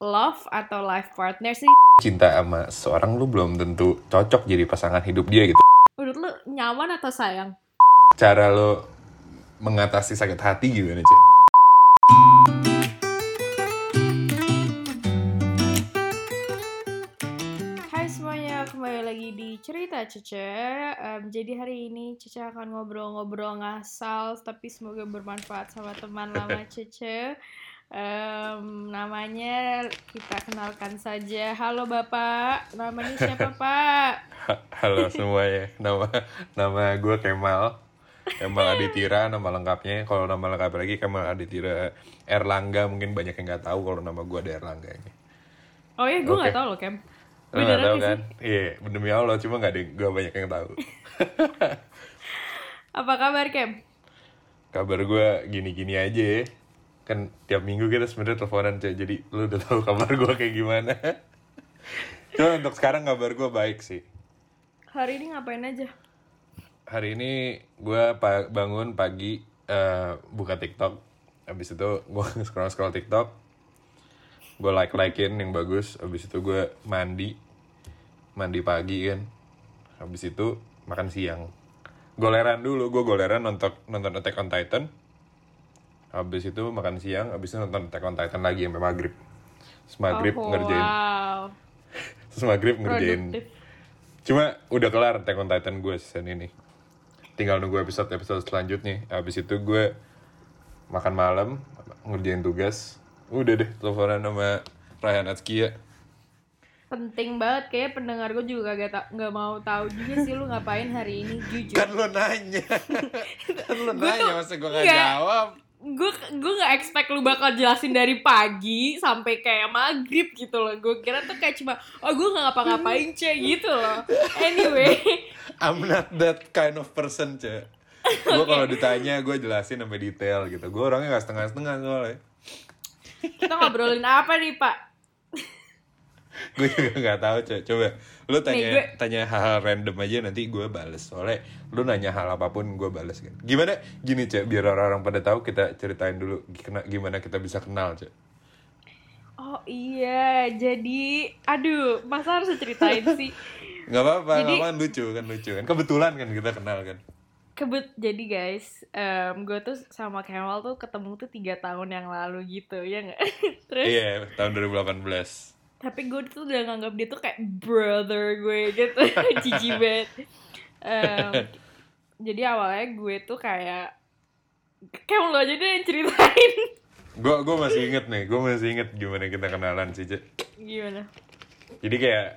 love atau life partner sih? cinta sama seorang lu belum tentu cocok jadi pasangan hidup dia gitu. Menurut lu nyaman atau sayang? Cara lo mengatasi sakit hati gimana, Cek? Hai semuanya, kembali lagi di Cerita Cece Em, Jadi hari ini Cece akan ngobrol-ngobrol ngasal Tapi semoga bermanfaat sama teman lama Cece Em, Namanya kita kenalkan saja Halo Bapak, namanya siapa Pak? Ha- Halo semuanya, nama nama gue Kemal. Kemal Aditira nama lengkapnya. Kalau nama lengkap lagi Kemal Aditira Erlangga mungkin banyak yang nggak tahu kalau nama gue ada Erlangga ini. Oh ya, gue nggak tahu loh Kem Lo nggak tahu kan? Iya, demi Allah cuma nggak ada gue banyak yang tahu. Apa kabar Kem? Kabar gue gini-gini aja ya. Kan tiap minggu kita sebenarnya teleponan Cek. Jadi lu udah tahu kabar gue kayak gimana. Cuma untuk sekarang kabar gue baik sih. Hari ini ngapain aja? Hari ini gue pa- bangun pagi eh, buka TikTok. Habis itu gue scroll scroll TikTok. Gue like likein yang bagus. Habis itu gue mandi, mandi pagi kan. Habis itu makan siang. Goleran dulu, gue goleran nonton nonton Attack on Titan. Habis itu makan siang, habis itu nonton Attack on Titan lagi sampai maghrib. Terus maghrib oh, ngerjain, Wow, terus maghrib ngerjain produktif Cuma udah kelar Attack on Titan gue season ini. Tinggal nunggu episode-episode selanjutnya. Habis itu gue makan malam, ngerjain tugas. Udah deh, teleponan sama Ryan Atskia. penting banget kayak pendengar gue juga gak ta- nggak mau tahu juga sih lu ngapain hari ini jujur Kan lo nanya. kan lo Gua nanya, masa gue gak nggak- jawab. Gue gue nggak expect lu bakal jelasin dari pagi sampai kayak maghrib gitu loh gue kira tuh kayak cuma oh gue nggak ngapa-ngapain cek gitu loh anyway I'm not that kind of person, Ce. Gue kalau ditanya, gue jelasin sampai detail gitu. Gue orangnya gak setengah-setengah soalnya. kita ngobrolin apa nih pak gue juga nggak tahu coba coba lu tanya gue- tanya hal-hal random aja nanti gue bales. Soalnya lu nanya hal apa pun gue bales kan. Gimana? Gini cek biar orang-orang pada tahu kita ceritain dulu gimana gimana kita bisa kenal cek. Oh iya. Jadi aduh masa harus ceritain sih? Nggak apa-apa Jadi- nggak apa lucu kan lucu kan. Kebetulan kan kita kenal kan. Kebet jadi guys em, gue tuh sama Kemal tuh ketemu tuh tiga tahun yang lalu gitu ya nggak? Terus iya tahun 2018 tapi gue tuh udah nganggap dia tuh kayak brother gue gitu cici banget Em, jadi awalnya gue tuh kayak kayak lo aja deh yang ceritain. Gue gue masih inget nih gue masih inget gimana kita kenalan sih cek gimana? Jadi kayak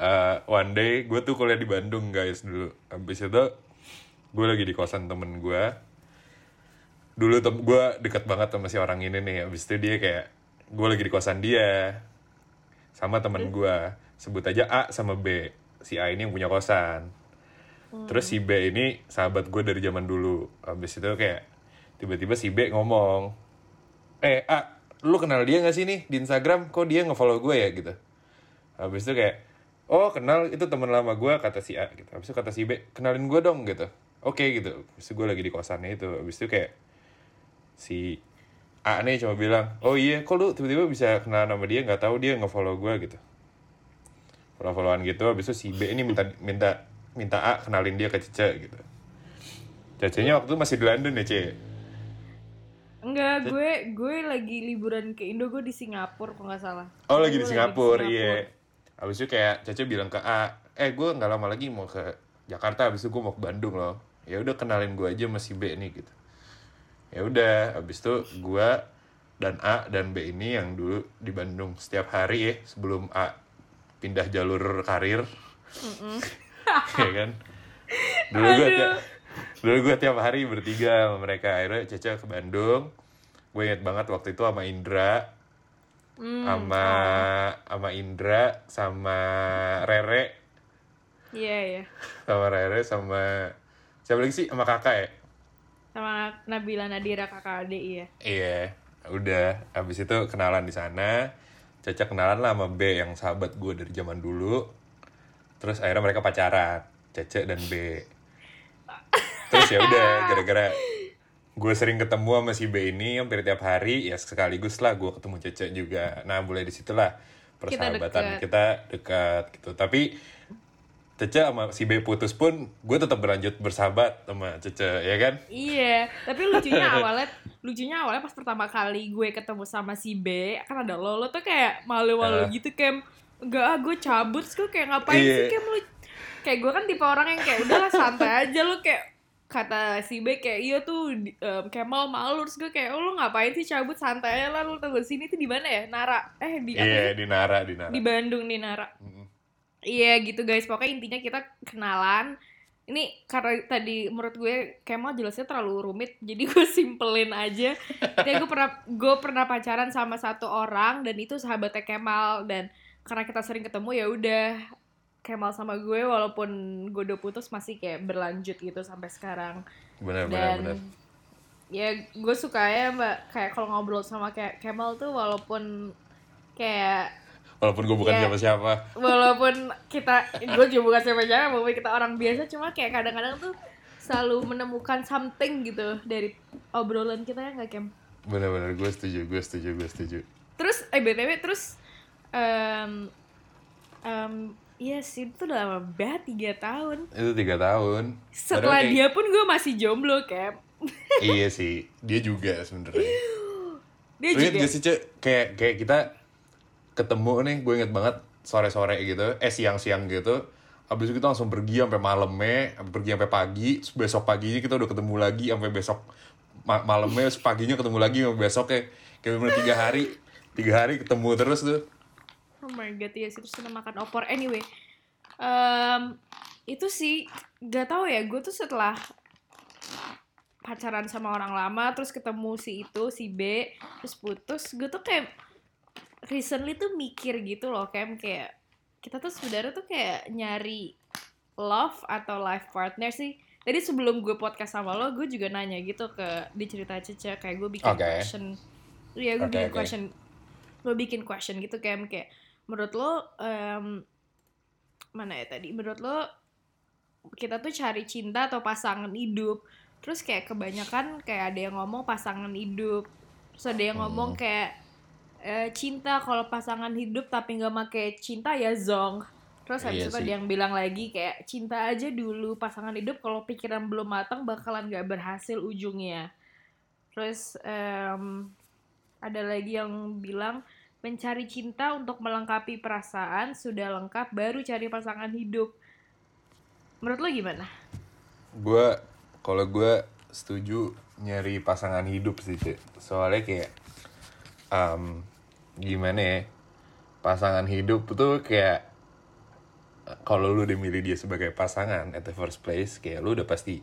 uh, one day gue tuh kuliah di Bandung guys dulu. Habis itu gue lagi di kosan temen gue dulu tem gue deket banget sama si orang ini nih. Habis itu dia kayak gue lagi di kosan dia sama temen gue sebut aja A sama B. Si A ini yang punya kosan. Terus si B ini sahabat gue dari zaman dulu. Habis itu kayak tiba-tiba si B ngomong eh A lu kenal dia gak sih nih di Instagram? Kok dia ngefollow gue ya? Gitu. Habis itu kayak oh kenal itu teman lama gue kata si A gitu. Habis itu kata si B kenalin gue dong gitu. Oke gitu. Habis itu gue lagi di kosannya itu. Habis itu kayak si A nih cuma bilang oh iya kok lu tiba-tiba bisa kenal nama dia nggak tahu dia ngefollow gue gitu follow followan gitu habis itu si B ini minta minta minta A kenalin dia ke Cece gitu Cecenya waktu itu masih di London ya Ce enggak gue gue lagi liburan ke Indo gue di Singapura kok nggak salah Oh lagi di Singapura, iya. Habis itu kayak Caca bilang ke A, eh gue nggak lama lagi mau ke Jakarta, habis itu gue mau ke Bandung loh. Ya udah kenalin gue aja sama si B nih gitu. Ya udah, habis itu gue dan A dan B ini yang dulu di Bandung setiap hari ya sebelum A pindah jalur karir, ya kan? Dulu gue tiap dulu gue tiap hari bertiga sama mereka. Akhirnya Caca ke Bandung. Gue inget banget waktu itu sama Indra, Hmm, sama. sama Indra sama Rere. Iya iya. Sama Rere sama siapa lagi sih? Sama kakak ya sama Nabila Nadira kakak adik iya. Iya udah. Habis itu kenalan di sana. Caca kenalan lah sama B yang sahabat gue dari zaman dulu. Terus akhirnya mereka pacaran Caca dan B. Terus ya udah gara-gara gue sering ketemu sama si B ini hampir tiap hari ya sekaligus lah gue ketemu Cece juga. Nah mulai di situlah persahabatan dekat. kita dekat gitu. Tapi Cece sama si B putus pun gue tetap berlanjut bersahabat sama Cece ya kan Iya, tapi lucunya awalnya lucunya awalnya pas pertama kali gue ketemu sama si B, kan ada lo, lo tuh kayak malu-malu Ah. gitu Kem. Enggak, ah, gue cabut, gue kayak ngapain Iya. sih Kem lu? Kayak gue kan tipe orang yang kayak udahlah santai aja lo kayak kata si B kayak iya tuh di- em, Kemal malu terus gue kayak oh lo ngapain sih cabut santai aja lah lo tunggu sini tuh di mana ya Nara eh di apa iya ya? di Nara di Nara di Bandung nih Nara Mm. Iya gitu guys, pokoknya intinya kita kenalan. Ini karena tadi menurut gue Kemal jelasnya terlalu rumit, jadi gue simpelin aja. Kayak gue pernah gue pernah pacaran sama satu orang dan itu sahabatnya Kemal dan karena kita sering ketemu ya udah Kemal sama gue walaupun gue udah putus masih kayak berlanjut gitu sampai sekarang. benar benar Dan benar ya gue suka ya mbak kayak kalau ngobrol sama kayak Kemal tuh walaupun kayak walaupun gue bukan Iya. siapa-siapa. Walaupun kita gue juga bukan siapa-siapa walaupun kita orang biasa. Cuma kayak kadang-kadang tuh selalu menemukan something gitu dari obrolan kita ya nggak Kem? Benar-benar gue setuju gue setuju gue setuju. Terus eh btw terus em em iya sih itu udah lama banget tiga tahun. Itu tiga tahun. Setelah kayak- dia pun gue masih jomblo Kem. Iya sih dia juga sebenarnya dia inget juga. gak sih cek? Kayak kayak kita ketemu nih gue inget banget sore-sore gitu eh siang-siang gitu Habis itu kita langsung pergi sampai malamnya, pergi sampai pagi, besok paginya kita udah ketemu lagi sampai besok ma- malamnya, paginya ketemu lagi sampai besok kayak kayak bener tiga hari, tiga hari ketemu terus tuh. Oh my god, iya sih terus kita makan opor. Anyway, em, itu sih gak tahu ya. Gue tuh setelah pacaran sama orang lama, terus ketemu si itu, si B, terus putus. Gue tuh kayak recently tuh mikir gitu loh, kayak kayak kita tuh sebenarnya tuh kayak nyari love atau life partner sih. Tadi sebelum gue podcast sama lo, gue juga nanya gitu ke di cerita Cece kayak gue bikin Oke. question. Iya, gue Oke, bikin oke. question lo bikin question gitu kayak kayak menurut lo em, mana ya tadi menurut lo kita tuh cari cinta atau pasangan hidup terus kayak kebanyakan kayak ada yang ngomong pasangan hidup terus ada yang ngomong Hmm. kayak eh, cinta kalau pasangan hidup tapi nggak make cinta ya zong terus habis Iya itu ada yang bilang lagi kayak cinta aja dulu pasangan hidup kalau pikiran belum matang bakalan nggak berhasil ujungnya terus em, ada lagi yang bilang mencari cinta untuk melengkapi perasaan sudah lengkap baru cari pasangan hidup. Menurut lo gimana? Gue, kalau gue setuju nyari pasangan hidup sih, Cek. Soalnya kayak, em, gimana ya, pasangan hidup tuh kayak, kalau lu udah milih dia sebagai pasangan at the first place, kayak lu udah pasti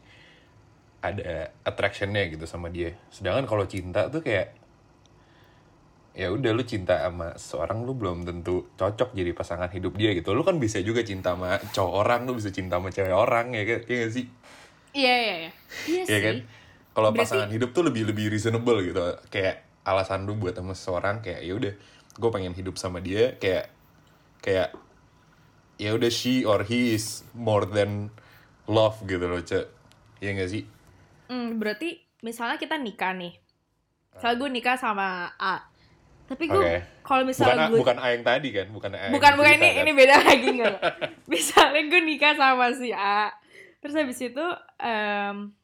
ada attractionnya gitu sama dia. Sedangkan kalau cinta tuh kayak, ya udah lu cinta sama seorang lu belum tentu cocok jadi pasangan hidup dia gitu. Lu kan bisa juga cinta sama cowok orang, lu bisa cinta sama cewek orang ya kan? Iya gak sih? Iya iya iya. Iya Iya kan? Kalau pasangan hidup tuh lebih lebih reasonable gitu. Kayak alasan lu buat sama seseorang kayak ya udah, gue pengen hidup sama dia kayak kayak ya udah she or he is more than love gitu loh, Cek. Iya gak sih? Hmm, berarti misalnya kita nikah nih. Misalnya gue nikah sama A. Tapi gue Oke. kalau Bukan misalnya A- gue bukan A yang tadi kan, bukan A yang bukan bukan ini kan? ini beda lagi enggak. misalnya gue nikah sama si A. Terus habis itu em,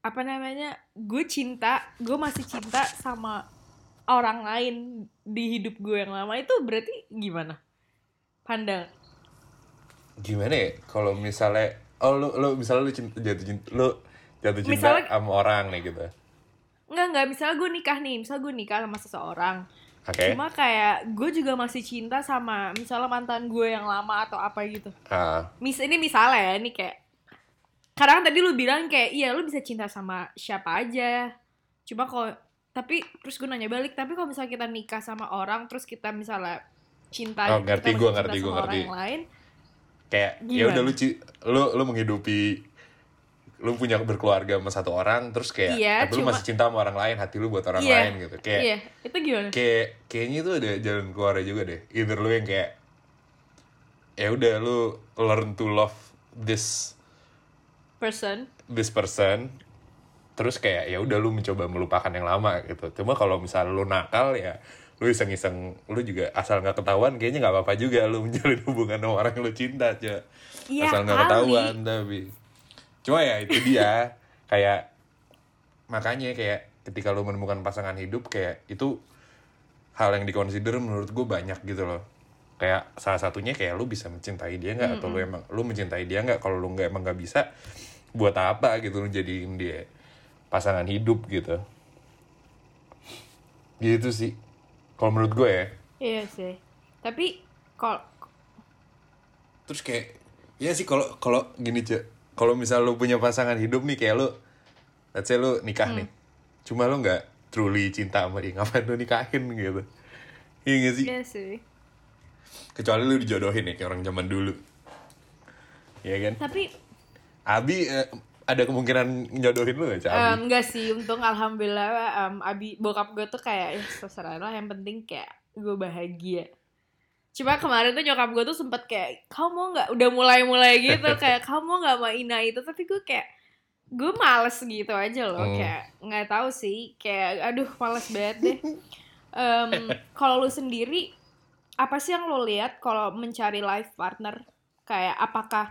apa namanya? Gue cinta, gue masih cinta sama orang lain di hidup gue yang lama itu berarti gimana? Pandang. Gimana ya? Kalau misalnya oh lu lu misalnya lu cinta, jatuh cinta lu jatuh cinta Misalnya- sama orang nih gitu. Enggak, enggak. Misalnya gue nikah nih. Misalnya gue nikah sama seseorang. Oke. Cuma kayak gue juga masih cinta sama misalnya mantan gue yang lama atau apa gitu. Ah, Mis ini misalnya ya, ini kayak kadang tadi lu bilang kayak iya lu bisa cinta sama siapa aja. Cuma kalau tapi terus gue nanya balik, tapi kalau misalnya kita nikah sama orang terus kita misalnya cinta Oh, ngerti masih ngerti orang ngerti. yang lain, kayak ya udah lu lu lu menghidupi lu punya berkeluarga sama satu orang terus kayak Iya, tapi lu cuma- masih cinta sama orang lain hati lu buat orang Iya. lain gitu kayak iya, itu gimana? kayak kayaknya itu ada jalan keluarnya juga deh either lu yang kayak ya udah lu learn to love this Person, this person. Terus kayak ya udah lu mencoba melupakan yang lama gitu. Cuma kalau misalnya lu nakal ya lu iseng-iseng lu juga asal nggak ketahuan kayaknya nggak apa-apa juga lu menjalin hubungan sama orang yang lu cinta aja. Iya asal nggak ketahuan tapi. Cuma ya itu dia. Kayak makanya kayak ketika lu menemukan pasangan hidup kayak itu hal yang dikonsider menurut gue banyak gitu loh. Kayak salah satunya kayak lu bisa mencintai dia nggak? Atau lu emang lu mencintai dia nggak? Kalau lu nggak emang nggak bisa buat apa gitu lu jadiin dia pasangan hidup gitu. Gitu sih. Kalau menurut gue ya. Iya sih. Tapi kalau terus kayak ya sih kalau kalau gini cek kalau misal lu punya pasangan hidup nih kayak lu let's say lu nikah nih. Cuma lu nggak truly cinta sama dia ngapain lu nikahin gitu? Iya gak sih? Iya sih. kecuali lu dijodohin ya kayak orang zaman dulu. Ya kan? Tapi Abi eh, ada kemungkinan nyodohin lu gak Cak Abi? em, enggak sih, untung alhamdulillah em, abi bokap gue tuh kayak ya terserah lah yang penting kayak gue bahagia. Cuma kemarin tuh nyokap gue tuh sempet kayak kamu mau nggak udah mulai-mulai gitu kayak kamu nggak mau Ina itu tapi gue kayak gue males gitu aja loh Hmm. kayak nggak tahu sih kayak aduh males banget deh. Em, kalau lu sendiri apa sih yang lo lihat kalau mencari life partner kayak apakah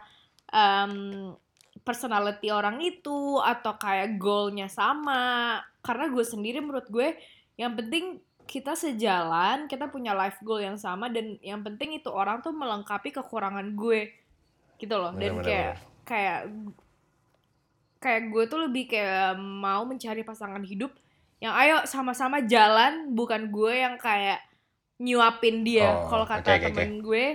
em, personality orang itu atau kayak goalnya sama. Karena gue sendiri menurut gue yang penting kita sejalan kita punya life goal yang sama dan yang penting itu orang tuh melengkapi kekurangan gue. Gitu loh. Dan Bener, bener, kayak kayak kayak gue tuh lebih kayak mau mencari pasangan hidup yang ayo sama-sama jalan bukan gue yang kayak nyuapin dia. Oh, kalau kata oke, temen gue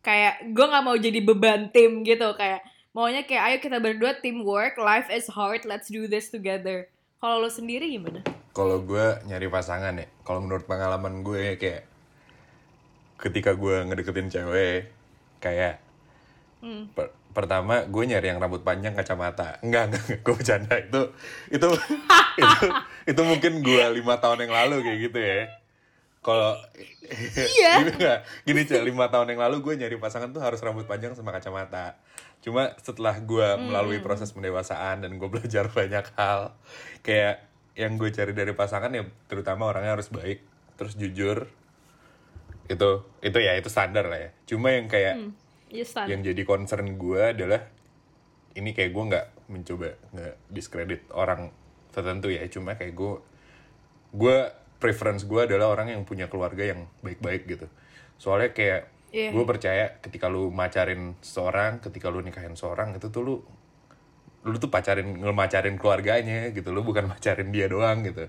kayak gue nggak mau jadi beban tim gitu. Kayak maunya kayak ayo kita berdua teamwork life is hard let's do this together. Kalau lo sendiri gimana? Kalau gue nyari pasangan ya kalau menurut pengalaman gue kayak ketika gue ngedeketin cewek kayak Hmm. per- pertama gue nyari yang rambut panjang kacamata. Enggak enggak, enggak gue bercanda. Itu itu itu itu mungkin gue lima tahun yang lalu kayak gitu ya. Kalau Iya. gini enggak gini cek lima tahun yang lalu gue nyari pasangan tuh harus rambut panjang sama kacamata cuma setelah gue melalui proses pendewasaan dan gue belajar banyak hal kayak yang gue cari dari pasangan ya terutama orangnya harus baik terus jujur. Itu itu ya itu standar lah ya. Cuma yang kayak Iya stand. yang jadi concern gue adalah ini kayak gue nggak mencoba nggak diskredit orang tertentu ya. Cuma kayak gue gue preference gue adalah orang yang punya keluarga yang baik-baik gitu. Soalnya kayak Iya. gue percaya ketika lu macarin seorang ketika lu nikahin seorang itu tuh lu lu tuh pacarin ngemacarin keluarganya gitu. Lu bukan macarin dia doang gitu.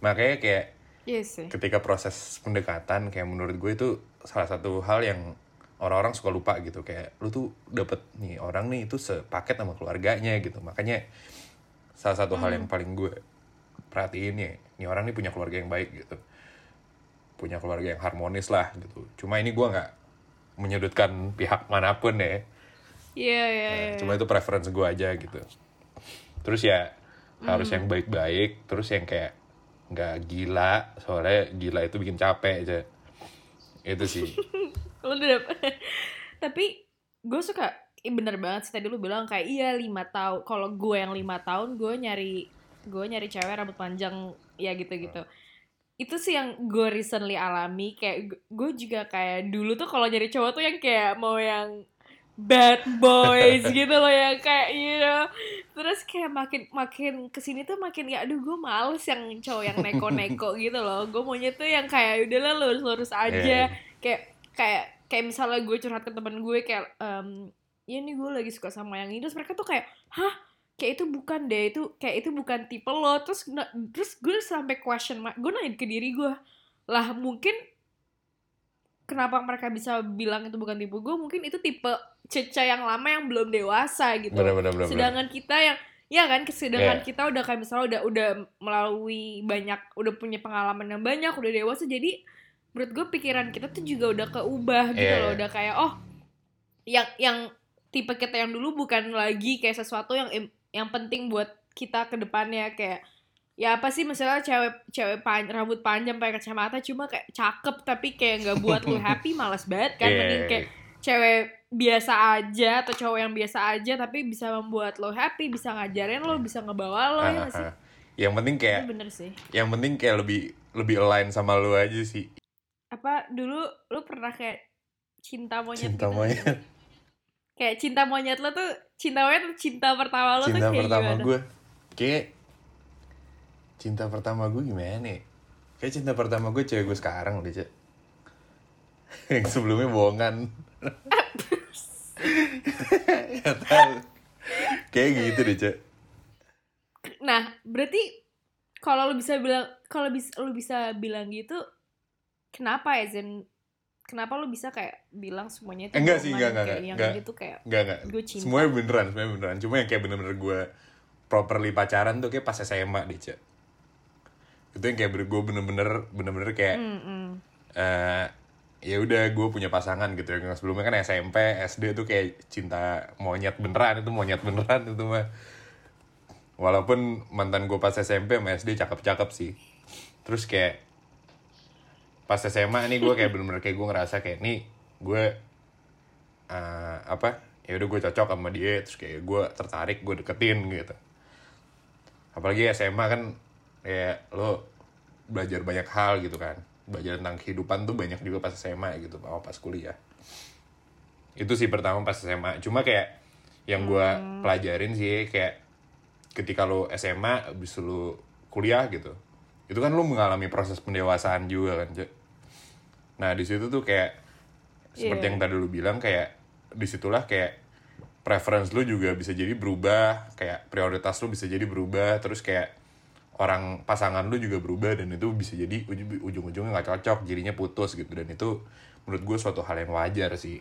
Makanya kayak Iya sih. ketika proses pendekatan kayak menurut gue itu salah satu hal yang orang-orang suka lupa gitu. Kayak lu tuh dapet nih orang nih itu sepaket sama keluarganya gitu. Makanya salah satu hal yang paling gue perhatiin ya nih orang nih punya keluarga yang baik gitu. Punya keluarga yang harmonis lah gitu. Cuma ini gue nggak menyudutkan pihak mana pun ya. Iya iya Nah, iya. cuma itu preference gue aja gitu. Terus ya harus yang baik-baik terus yang kayak nggak gila soalnya gila itu bikin capek aja. Itu sih. Lu udah. Tapi gue suka bener banget sih tadi lu bilang kayak iya lima tahun kalau gue yang lima tahun gue nyari gue nyari cewek rambut panjang ya gitu gitu itu sih yang gue recently alami kayak gue juga kayak dulu tuh kalau nyari cowok tuh yang kayak mau yang bad boys gitu loh ya kayak you know. Terus kayak makin makin ke sini tuh makin ya aduh gue males yang cowok yang neko-neko gitu loh. Gue maunya tuh yang kayak udahlah lurus-lurus aja. Iya. kayak kayak kayak misalnya gue curhat ke temen gue kayak em ya nih gue lagi suka sama yang ini. Terus mereka tuh kayak hah kayak itu bukan deh itu kayak itu bukan tipe lo. Terus na- terus gue sampai question mark gue nanya ke diri gue lah mungkin kenapa mereka bisa bilang itu bukan tipe gue? Mungkin itu tipe Ceca yang lama yang belum dewasa gitu. Bener-bener bener sedangkan kita yang ya kan sedangkan Iya. kita udah kayak misalnya udah udah melalui banyak udah punya pengalaman yang banyak udah dewasa jadi menurut gue pikiran kita tuh juga udah keubah gitu Iya. loh. udah kayak oh yang yang tipe kita yang dulu bukan lagi kayak sesuatu yang yang penting buat kita ke depannya kayak ya apa sih misalnya cewek cewek pan, rambut panjang pakai kacamata cuma kayak cakep tapi kayak nggak buat lu happy malas banget kan. Iya, mending kayak cewek biasa aja atau cowok yang biasa aja tapi bisa membuat lo happy bisa ngajarin lo bisa ngebawa lo ya sih? Ah, ah. yang penting kayak itu bener sih. yang penting kayak lebih lebih align sama lu aja sih. Apa dulu lo pernah kayak cinta monyet cinta gitu? monyet kayak cinta monyet lo tuh cinta monyet tuh cinta pertama lo tuh cinta kayak pertama gimana? gue kayak cinta pertama gue gimana ya? Kayak cinta pertama gue cewek gue sekarang deh cek yang sebelumnya bohongan. Gak tahu. Kayak gitu deh cek Nah, berarti kalau lu bisa bilang kalau bisa lu bisa bilang gitu kenapa ya Zen? Kenapa lu bisa kayak bilang semuanya itu Enggak sih, enggak, enggak, kayak enggak. yang Enggak. gitu kayak Enggak, enggak. Gue cinta. Semuanya beneran, semuanya beneran. Cuma yang kayak bener-bener gue properly pacaran tuh kayak pas SMA deh, Cek. Itu yang kayak gue bener-bener, bener-bener kayak, Mm, mm. eh ya udah gue punya pasangan gitu. Yang sebelumnya kan SMP, SD tuh kayak cinta monyet beneran. Itu monyet beneran itu mah. Walaupun mantan gue pas SMP sama SD cakep-cakep sih. Terus kayak pas SMA nih gue kayak bener-bener kayak gue ngerasa kayak nih gue eh, apa ya udah gue cocok sama dia terus kayak gue tertarik gue deketin gitu. Apalagi SMA kan ya lo belajar banyak hal gitu kan. Belajar tentang kehidupan tuh banyak juga pas SMA gitu sama pas kuliah. Itu sih pertama pas SMA cuma kayak yang gue pelajarin sih kayak ketika lo SMA abis lo kuliah gitu itu kan lo mengalami proses pendewasaan juga kan. Nah di situ tuh kayak seperti Iya. yang tadi lu bilang kayak di situlah kayak preference lu juga bisa jadi berubah kayak prioritas lu bisa jadi berubah terus kayak orang pasangan lu juga berubah dan itu bisa jadi uj- ujung-ujungnya nggak cocok jadinya putus gitu. Dan itu menurut gue suatu hal yang wajar sih.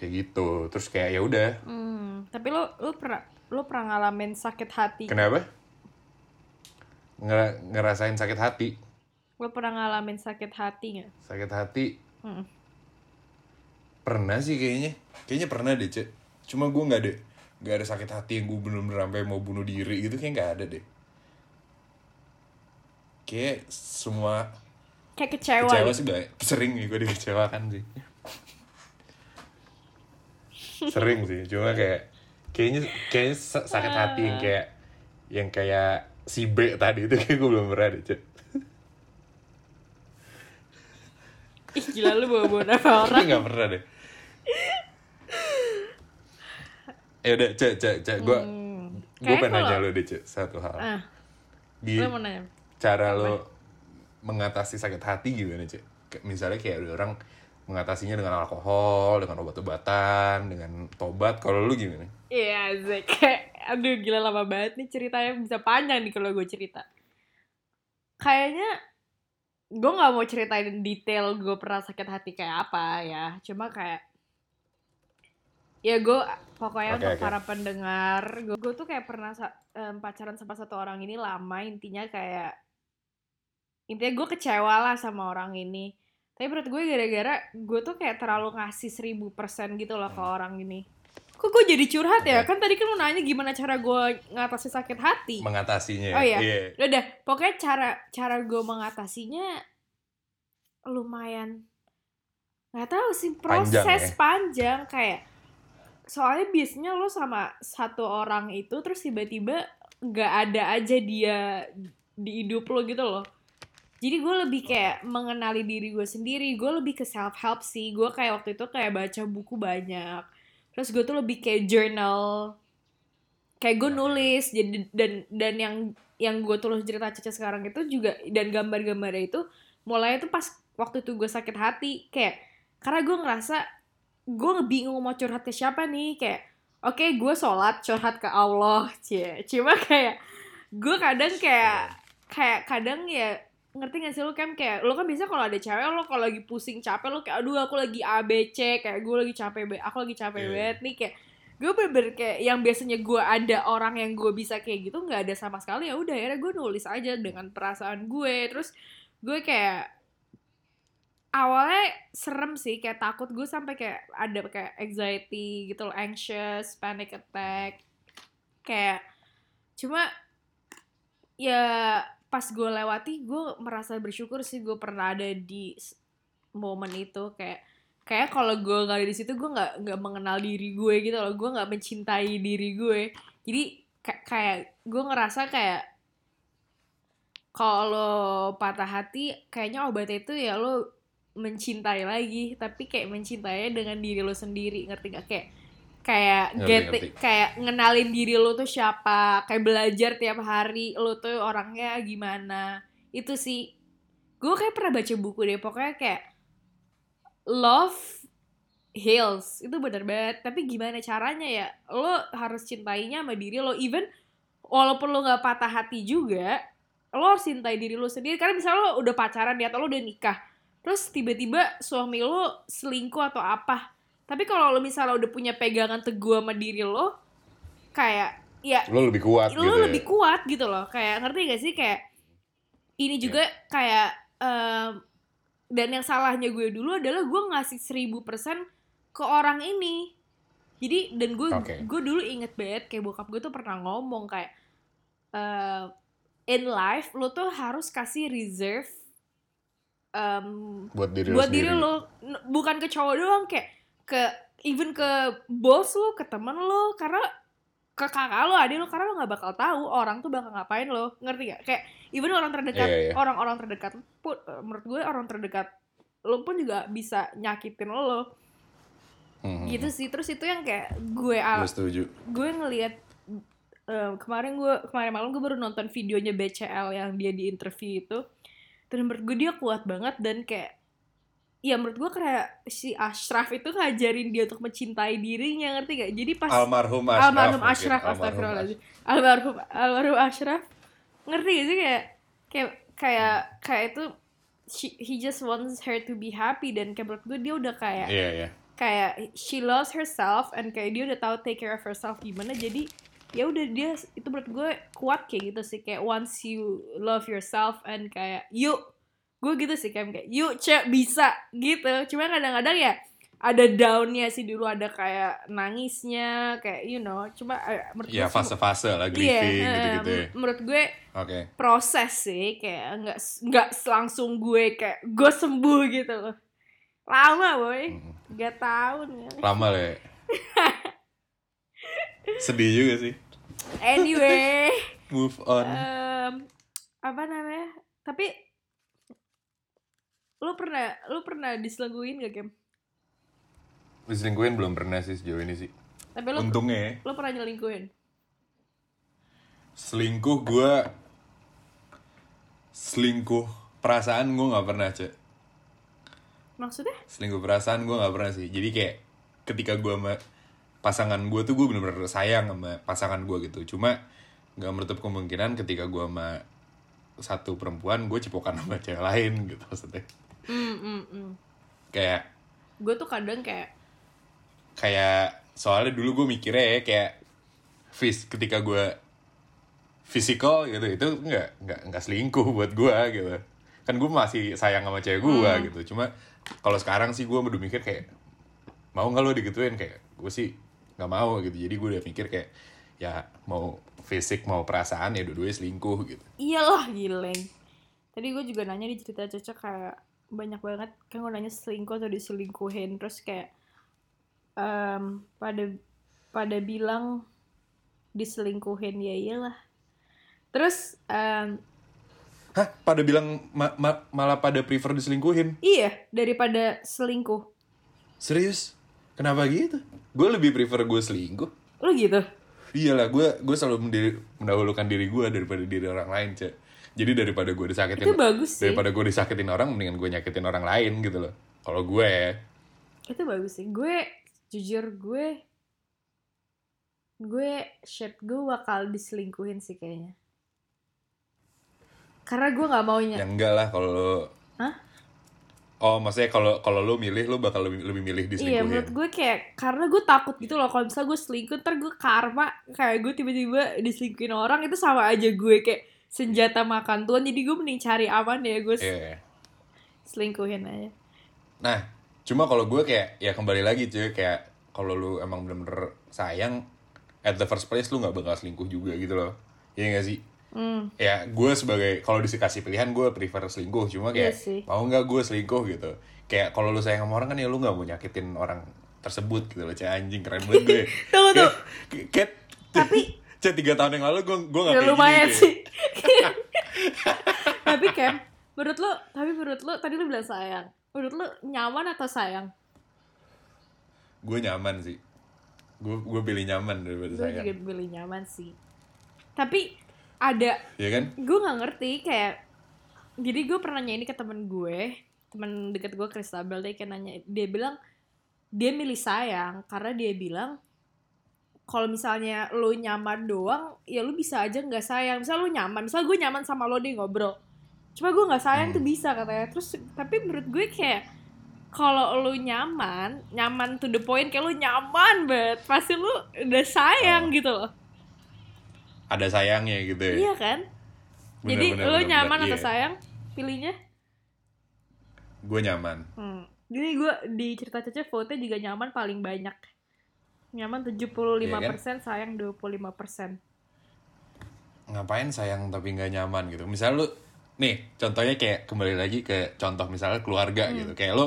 Kayak gitu. Terus kayak ya udah. Hmm, tapi lu lu pernah lu pernah ngalamin sakit hati? kenapa? Ngera- ngerasain sakit hati Lu pernah ngalamin sakit hati nggak? sakit hati Mm. pernah sih kayaknya kayaknya pernah deh cek cuma gue nggak ada nggak ada sakit hati yang gue bener-bener sampai mau bunuh diri gitu kayak nggak ada deh kayak semua Kayak kecewa. kecewa gitu. sih banyak. sering nih gue dikecewakan sih sering sih cuma kayak kayaknya kayaknya sa- sakit hati yang kayak yang kayak si B tadi itu kayak gue belum pernah deh cek Ih gila lu bawa-bawa nama orang. Nggak pernah deh. Ya udah, cek, cek, cek. Gue, Hmm. gue pengen nanya lo deh, cek, satu hal. Ah, Di lu mau nanya. cara lo mengatasi sakit hati gimana, cek? Misalnya kayak ada orang mengatasinya dengan alkohol, dengan obat-obatan, dengan tobat. Kalau lu gimana? Iya, Zek. Kayak, aduh gila lama banget nih ceritanya bisa panjang nih kalau gue cerita. Kayaknya gue nggak mau ceritain detail gue pernah sakit hati kayak apa ya. Cuma kayak ya gue pokoknya Oke, untuk oke. para pendengar, gue, gue tuh kayak pernah em, pacaran sama satu orang ini lama intinya kayak intinya gue kecewa lah sama orang ini. Tapi menurut gue gara-gara gue tuh kayak terlalu ngasih seribu persen gitu loh ke orang ini. Kok gue jadi curhat ya? Oke. Kan tadi kan lu nanya gimana cara gue ngatasi sakit hati. Mengatasinya. Oh iya. Iya. Udah, pokoknya cara cara gue mengatasinya lumayan nggak tahu sih Panjang proses ya? panjang, kayak soalnya biasanya lo sama satu orang itu terus tiba-tiba nggak ada aja dia di hidup lo gitu loh. Jadi gue lebih kayak mengenali diri gue sendiri, gue lebih ke self help sih. Gue kayak waktu itu kayak baca buku banyak. Terus gue tuh lebih kayak journal, kayak gue nulis. Jadi dan dan yang yang gue tulis cerita Caca sekarang itu juga dan gambar-gambarnya itu mulai itu pas waktu itu gue sakit hati. Kayak karena gue ngerasa gue bingung mau curhat ke siapa nih. Kayak oke gue sholat curhat ke Allah. Cie cuma kayak gue kadang kayak kayak kadang ya ngerti gak sih lu kan kayak lu kan biasa kalau ada cewek lo kalau lagi pusing capek lo kayak aduh aku lagi ABC kayak gue lagi capek aku lagi capek Iya. banget nih. Kayak gue bener-bener kayak yang biasanya gue ada orang yang gue bisa kayak gitu nggak ada sama sekali ya udah akhirnya gue nulis aja dengan perasaan gue. Terus gue kayak awalnya serem sih kayak takut gue sampai kayak ada kayak anxiety gitu loh anxious panic attack. Kayak cuma ya pas gue lewati gue merasa bersyukur sih gue pernah ada di momen itu. Kayak kayak kalau gue nggak ada di situ gue nggak nggak mengenal diri gue gitu loh. Gue nggak mencintai diri gue jadi ka- kayak gue ngerasa kayak kalau patah hati kayaknya obatnya itu ya lo mencintai lagi. Tapi kayak mencintainya dengan diri lo sendiri ngerti gak kayak kayak Ngerti, get ngerti. kayak ngenalin diri lo tuh siapa kayak belajar tiap hari lo tuh orangnya gimana. Itu sih. Gue kayak pernah baca buku deh pokoknya kayak love heals. Itu bener banget. Tapi gimana caranya ya? Lo harus cintainya sama diri lo even walaupun lo nggak patah hati juga lo harus cintai diri lo sendiri. Karena misalnya lo udah pacaran ya atau lo udah nikah terus tiba-tiba suami lo selingkuh atau apa tapi kalau lo misalnya udah punya pegangan teguh sama diri lo kayak ya Lo lebih kuat lo gitu ya. lebih kuat gitu loh kayak ngerti gak sih kayak ini juga kayak em, dan yang salahnya gue dulu adalah gue ngasih seribu persen ke orang ini jadi dan gue Oke. gue dulu inget banget kayak bokap gue tuh pernah ngomong kayak eh, in life lo tuh harus kasih reserve em, buat diri buat lo diri sendiri. lo bukan ke cowok doang kayak ke even ke bos lo ke temen lo karena ke kakak lo adik lo karena lo nggak bakal tahu orang tuh bakal ngapain lo ngerti gak kayak even orang terdekat Iya, iya. orang-orang terdekat pun eh, menurut gue orang terdekat lo pun juga bisa nyakitin lo Mhm. gitu sih terus itu yang kayak gue Gue al- setuju. gue ngelihat eh, kemarin gue kemarin malam gue baru nonton videonya BCL yang dia di interview itu dan menurut gue dia kuat banget dan kayak ya menurut gue kayak si Ashraf itu ngajarin dia untuk mencintai dirinya ngerti gak jadi pas Almarhum Ashraf. almarhum. Ashraf Almarhum astagfirullahaladzim almarhum almarhum Ashraf ngerti gak sih kayak kayak kayak kayak itu she- he just wants her to be happy dan kayak menurut gue dia udah kayak Iya, iya. kayak she loves herself and kayak dia udah tahu take care of herself gimana jadi ya udah dia itu menurut gue kuat kayak gitu sih kayak once you love yourself and kayak yuk gue gitu sih kayak kayak yuk cek bisa gitu cuma kadang-kadang ya ada downnya sih dulu ada kayak nangisnya kayak you know cuma menurut Ya fase-fase lah Iya, grieving eh, gitu-gitu ya. men- menurut gue Oke. proses sih kayak nggak nggak langsung gue kayak gue sembuh gitu loh lama boy tiga tahun ya Lama lah ya. Sedih juga sih. anyway Move on. em, apa namanya tapi lu pernah lu pernah diselingkuhin gak Kem? Diselingkuhin belum pernah sih sejauh ini sih. tapi lu Untungnya ya. lu pernah nyelingkuhin Selingkuh gue Selingkuh perasaan gue gak pernah cek maksudnya Selingkuh perasaan gue gak pernah sih Jadi kayak ketika gue sama pasangan gue tuh gue bener-bener sayang sama pasangan gue gitu Cuma gak menutup kemungkinan ketika gue sama satu perempuan gue cipokan sama cewek lain gitu maksudnya mm, mm, mm. Kayak gue tuh kadang kayak kayak soalnya dulu gue mikirnya ya kayak fis ketika gue physical gitu itu nggak nggak nggak selingkuh buat gue gitu. Kan gue masih sayang sama cewek gue gitu. Cuma kalau sekarang sih gue udah mikir kayak mau nggak lo digituin? Kayak gue sih nggak mau gitu. Jadi gue udah mikir kayak ya mau fisik mau perasaan ya dua-duanya selingkuh gitu. Iyalah gileng tadi gue juga nanya di cerita cocok kayak banyak banget. Kan gue nanya selingkuh atau diselingkuhin. Terus kayak em, pada pada bilang diselingkuhin ya iyalah. Terus em, hah? Pada bilang ma- ma- malah pada prefer diselingkuhin? iya daripada selingkuh. Serius? Kenapa gitu? Gue lebih prefer gue selingkuh. Lu gitu? Iyalah, gue gue selalu mendiri- mendahulukan diri gue daripada diri orang lain, cek. Jadi daripada gue disakitin, itu bagus sih daripada gue disakitin orang, mendingan gue nyakitin orang lain gitu loh. Kalau gue, ya. itu bagus sih gue jujur gue gue shit gue bakal diselingkuhin sih kayaknya karena gue nggak maunya ya enggak lah kalau lo. Hah? Oh, maksudnya kalau kalau lo milih, lo bakal lebih lebih milih Iya diselingkuhin. menurut gue kayak karena gue takut gitu loh kalau misalnya gue selingkuh ntar gue karma kayak gue tiba-tiba diselingkuhin orang itu sama aja gue kayak senjata makan tuan jadi gue mending cari aman ya gue Iya. selingkuhin aja Nah, cuma kalau gue kayak ya kembali lagi cuy kayak kalau lu emang bener-bener sayang at the first place lu nggak bakal selingkuh juga gitu loh. Iya gak sih? Hmm. ya gue sebagai kalau dikasih pilihan gue prefer selingkuh cuma kayak sih. mau nggak gue selingkuh gitu kayak kalau lu sayang sama orang kan ya lu nggak mau nyakitin orang tersebut gitu loh Cah, anjing keren banget gue Tunggu, tuh. Kayak Tapi- Cah, tiga tahun yang lalu gue gue nggak Ya kayak lumayan gini sih. tapi Kem, menurut lo, tapi menurut lo tadi lo bilang sayang. Menurut lo nyaman atau sayang? gue nyaman sih gue gue pilih nyaman daripada Gue sayang juga pilih nyaman sih. Tapi ada, ya kan gue nggak ngerti kayak. Jadi gue pernah nanya ini ke temen gue, temen deket gue Kristabel dia kayak nanya, dia bilang dia milih sayang karena dia bilang kalau misalnya lo nyaman doang, ya lo bisa aja nggak sayang. Misal lo nyaman, misal gue nyaman sama lo deh ngobrol. Cuma gue nggak sayang Hmm. tuh bisa katanya. Terus tapi menurut gue kayak kalau lo nyaman, nyaman to the point kayak lo nyaman banget, pasti lo udah sayang Oh. gitu loh. ada sayangnya gitu ya Iya kan? Bener, Jadi bener, lo bener, nyaman bener, atau iya. sayang? Pilihnya? gue nyaman Hmm. Jadi gue di cerita Cece vote juga nyaman paling banyak. Nyaman 75%, Iya sayang 25%. ngapain sayang tapi nggak nyaman gitu misal lu nih contohnya kayak kembali lagi ke contoh misalnya keluarga Hmm. gitu kayak lu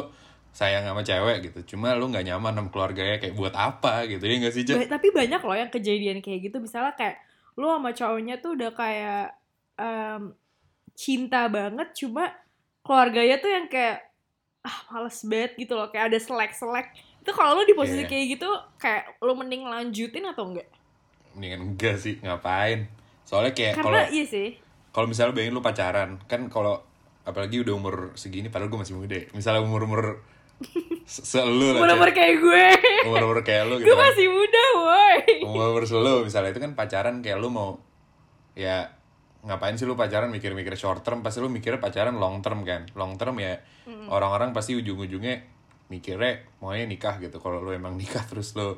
sayang sama cewek gitu cuma lu nggak nyaman sama keluarganya kayak buat apa gitu ya nggak sih? Ba- tapi banyak loh yang kejadian kayak gitu. Misalnya kayak lo sama cowoknya tuh udah kayak em, cinta banget, cuma keluarganya tuh yang kayak ah males banget gitu loh. Kayak ada selek-selek. Itu kalau lo di posisi Iya. kayak gitu, kayak lo mending lanjutin atau enggak? mendingan enggak sih ngapain soalnya kayak kalau iya sih. kalau misalnya bayangin lu pacaran kan kalau apalagi udah umur segini padahal gue masih muda ya. misalnya umur umur selu lah Umur-umur kayak gue. umur umur kayak lu gitu gue kan. masih muda, woi. umur selu misalnya itu kan pacaran kayak lu mau ya ngapain sih lu pacaran mikir-mikir short term pasti lu mikirnya pacaran long term kan long term ya orang-orang pasti ujung-ujungnya mikirnya maunya nikah gitu kalau lu emang nikah terus lu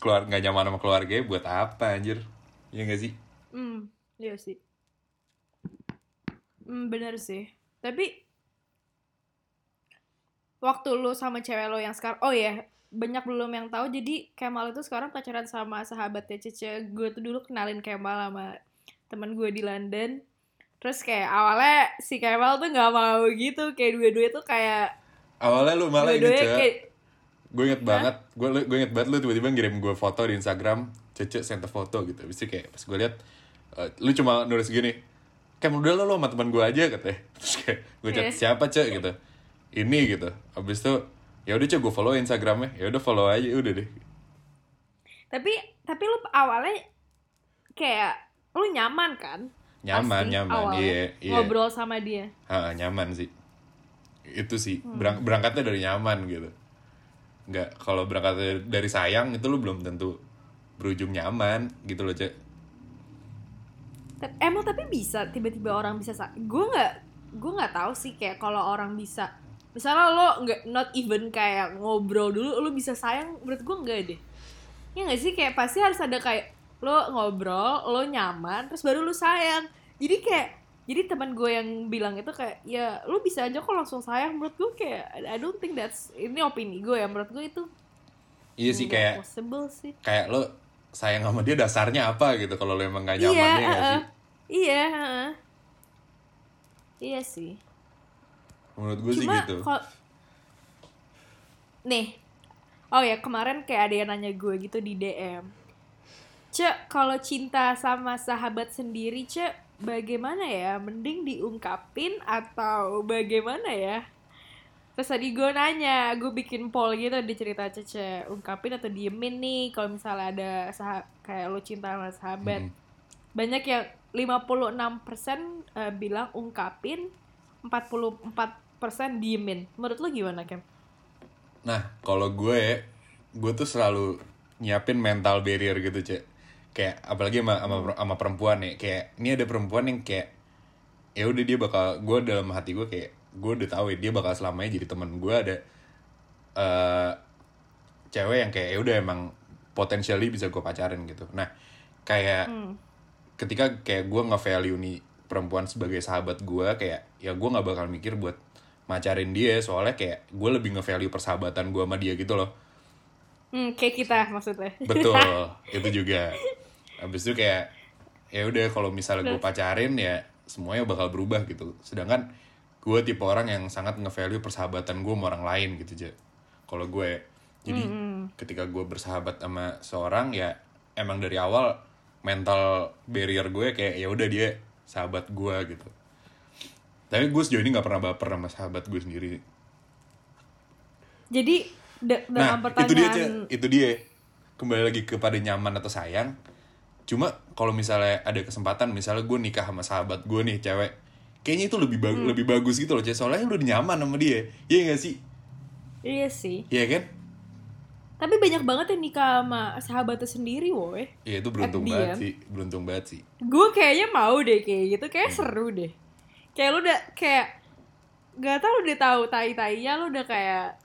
keluar nggak nyaman sama keluarganya buat apa anjir ya gak sih Hmm, iya sih. Hmm, bener sih. Tapi waktu lu sama cewek lo yang sekarang, oh ya, banyak belum yang tahu. Jadi Kemal itu sekarang pacaran sama sahabatnya Cece. Gue tuh dulu kenalin Kemal sama teman gue di London. Terus kayak awalnya si Kemal tuh nggak mau gitu, kayak dua-dua tuh kayak awalnya lu malah ini cek. kayak gue inget banget gue gue inget banget lu tiba-tiba ngirim gue foto di Instagram cece sent foto gitu. Itu kayak pas gue liat eh, lu cuma nulis gini kayak udah lo lo sama teman gue aja katanya. Terus kayak gue chat Iya. siapa cek? gitu. Ini gitu. Abis itu ya udah cek gue follow Instagramnya. Ya udah follow aja udah deh. Tapi tapi lu awalnya kayak lu nyaman kan? Nyaman, Pasti nyaman, iya, iya. Ngobrol sama dia. Ha, nyaman sih itu sih. Hmm. berang- berangkatnya dari nyaman gitu. Nggak kalau berangkatnya dari sayang itu lu belum tentu berujung nyaman gitu loh cek. Emang tapi bisa tiba-tiba orang bisa sa- gue nggak gue nggak tahu sih kayak kalau orang bisa misalnya lo nggak not even kayak ngobrol dulu lo bisa sayang menurut gue enggak deh. Ya nggak sih kayak pasti harus ada kayak lo ngobrol lo nyaman terus baru lo sayang. Jadi kayak jadi teman gue yang bilang itu kayak ya lo bisa aja kok langsung sayang. Menurut gue kayak I don't think that's ini opini gue ya. Menurut gue itu iya sih kayak possible sih. kayak lo sayang sama dia dasarnya apa gitu kalau lo emang gak nyaman iya ya heeh. sih? Iya heeh. iya sih. Menurut gue sih gitu. kalau nih, oh ya kemarin kayak ada yang nanya gue gitu di DM. Cek, kalau cinta sama sahabat sendiri, Cek, bagaimana ya? Mending diungkapin atau bagaimana ya? Terus tadi gue nanya, gue bikin poll gitu di cerita Cece, ungkapin atau diemin nih kalau misalnya ada sah kayak lo cinta sama sahabat. Mm. Banyak yang 56% eh, bilang ungkapin, 44% diemin. Menurut lo gimana, Kem? nah kalau gue gue tuh selalu nyiapin mental barrier gitu cek kayak apalagi sama sama, sama perempuan nih kayak ini ada perempuan yang kayak ya udah dia bakal gue dalam hati gue kayak gue udah tahu ya dia bakal selamanya jadi teman gue ada eh cewek yang kayak ya udah emang potentially bisa gue pacarin gitu. Nah kayak ketika kayak gue nge-value nih perempuan sebagai sahabat gue kayak ya gue nggak bakal mikir buat macarin dia soalnya kayak gue lebih nge-value persahabatan gue sama dia gitu loh. Hmm, kayak kita maksudnya. betul itu juga habis itu kayak ya udah kalau misalnya gue pacarin ya semuanya bakal berubah gitu. Sedangkan gue tipe orang yang sangat nge-value persahabatan gue sama orang lain gitu aja kalau gue jadi ketika gue bersahabat sama seorang ya emang dari awal mental barrier gue kayak ya udah dia sahabat gue gitu. Tapi gue sejauh ini nggak pernah baper sama sahabat gue sendiri. Jadi Nah, dalam itu dia, pertanyaan itu dia. Kembali lagi kepada nyaman atau sayang. Cuma kalau misalnya ada kesempatan, misalnya gue nikah sama sahabat gue nih, cewek. Kayaknya itu lebih Hmm. bagus lebih bagus gitu loh, Ce. Soalnya lu udah nyaman sama dia. Iya gak sih? Iya sih. Iya kan? Tapi banyak banget yang nikah sama sahabatnya sendiri, woy. Iya itu beruntung the banget sih. Beruntung banget sih. Gue kayaknya mau deh kayak gitu, Hmm. kayak seru deh. Kayak lu udah kayak gak tau udah tahu tai-tainya lu udah kayak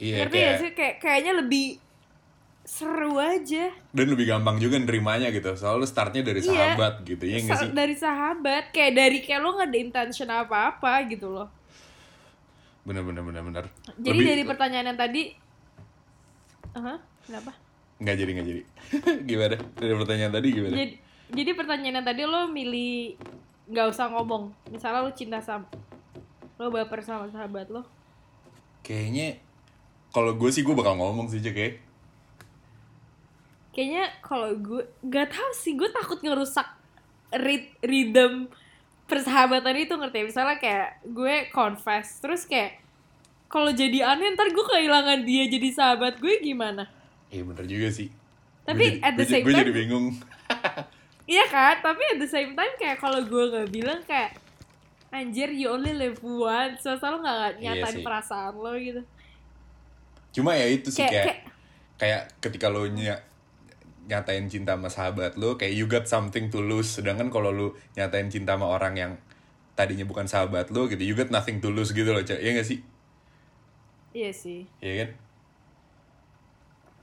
Iya ngerti kayak gak sih kayak kayaknya lebih seru aja. dan lebih gampang juga nerimanya gitu. Soalnya lu startnya dari Iya. sahabat gitu. Iya gak Sa- sih? dari sahabat kayak dari kayak lu gak ada intention apa-apa gitu loh. Bener bener bener bener. Jadi Lebih- dari pertanyaan yang tadi Aha, kenapa? nggak jadi nggak jadi. gimana? Dari pertanyaan tadi gimana? Jadi, jadi pertanyaan yang tadi lo milih nggak usah ngomong. Misalnya lo cinta sama lo baper sama sahabat lo. Kayaknya kalau gue sih gue bakal ngomong sih Cek ya. Kayaknya kalau gue nggak tahu sih gue takut ngerusak rit- rhythm persahabatan itu ngerti misalnya kayak gue confess terus kayak kalau jadi aneh ntar gue kehilangan dia jadi sahabat gue gimana Iya bener juga sih. Tapi jadi- at the same gua time- jadi bingung. Iya kan, tapi at the same time kayak kalau gue nggak bilang kayak anjir you only live once, so selalu nggak Iya nyatain sih. perasaan lo gitu. Cuma ya itu sih Kayak- kayak kayak- kayak, ketika lo ny- nyatain cinta sama sahabat lo kayak you got something to lose. Sedangkan kalau lo nyatain cinta sama orang yang tadinya bukan sahabat lo gitu, you got nothing to lose gitu loh, Cak. Iya gak sih? Iya sih, Iya kan?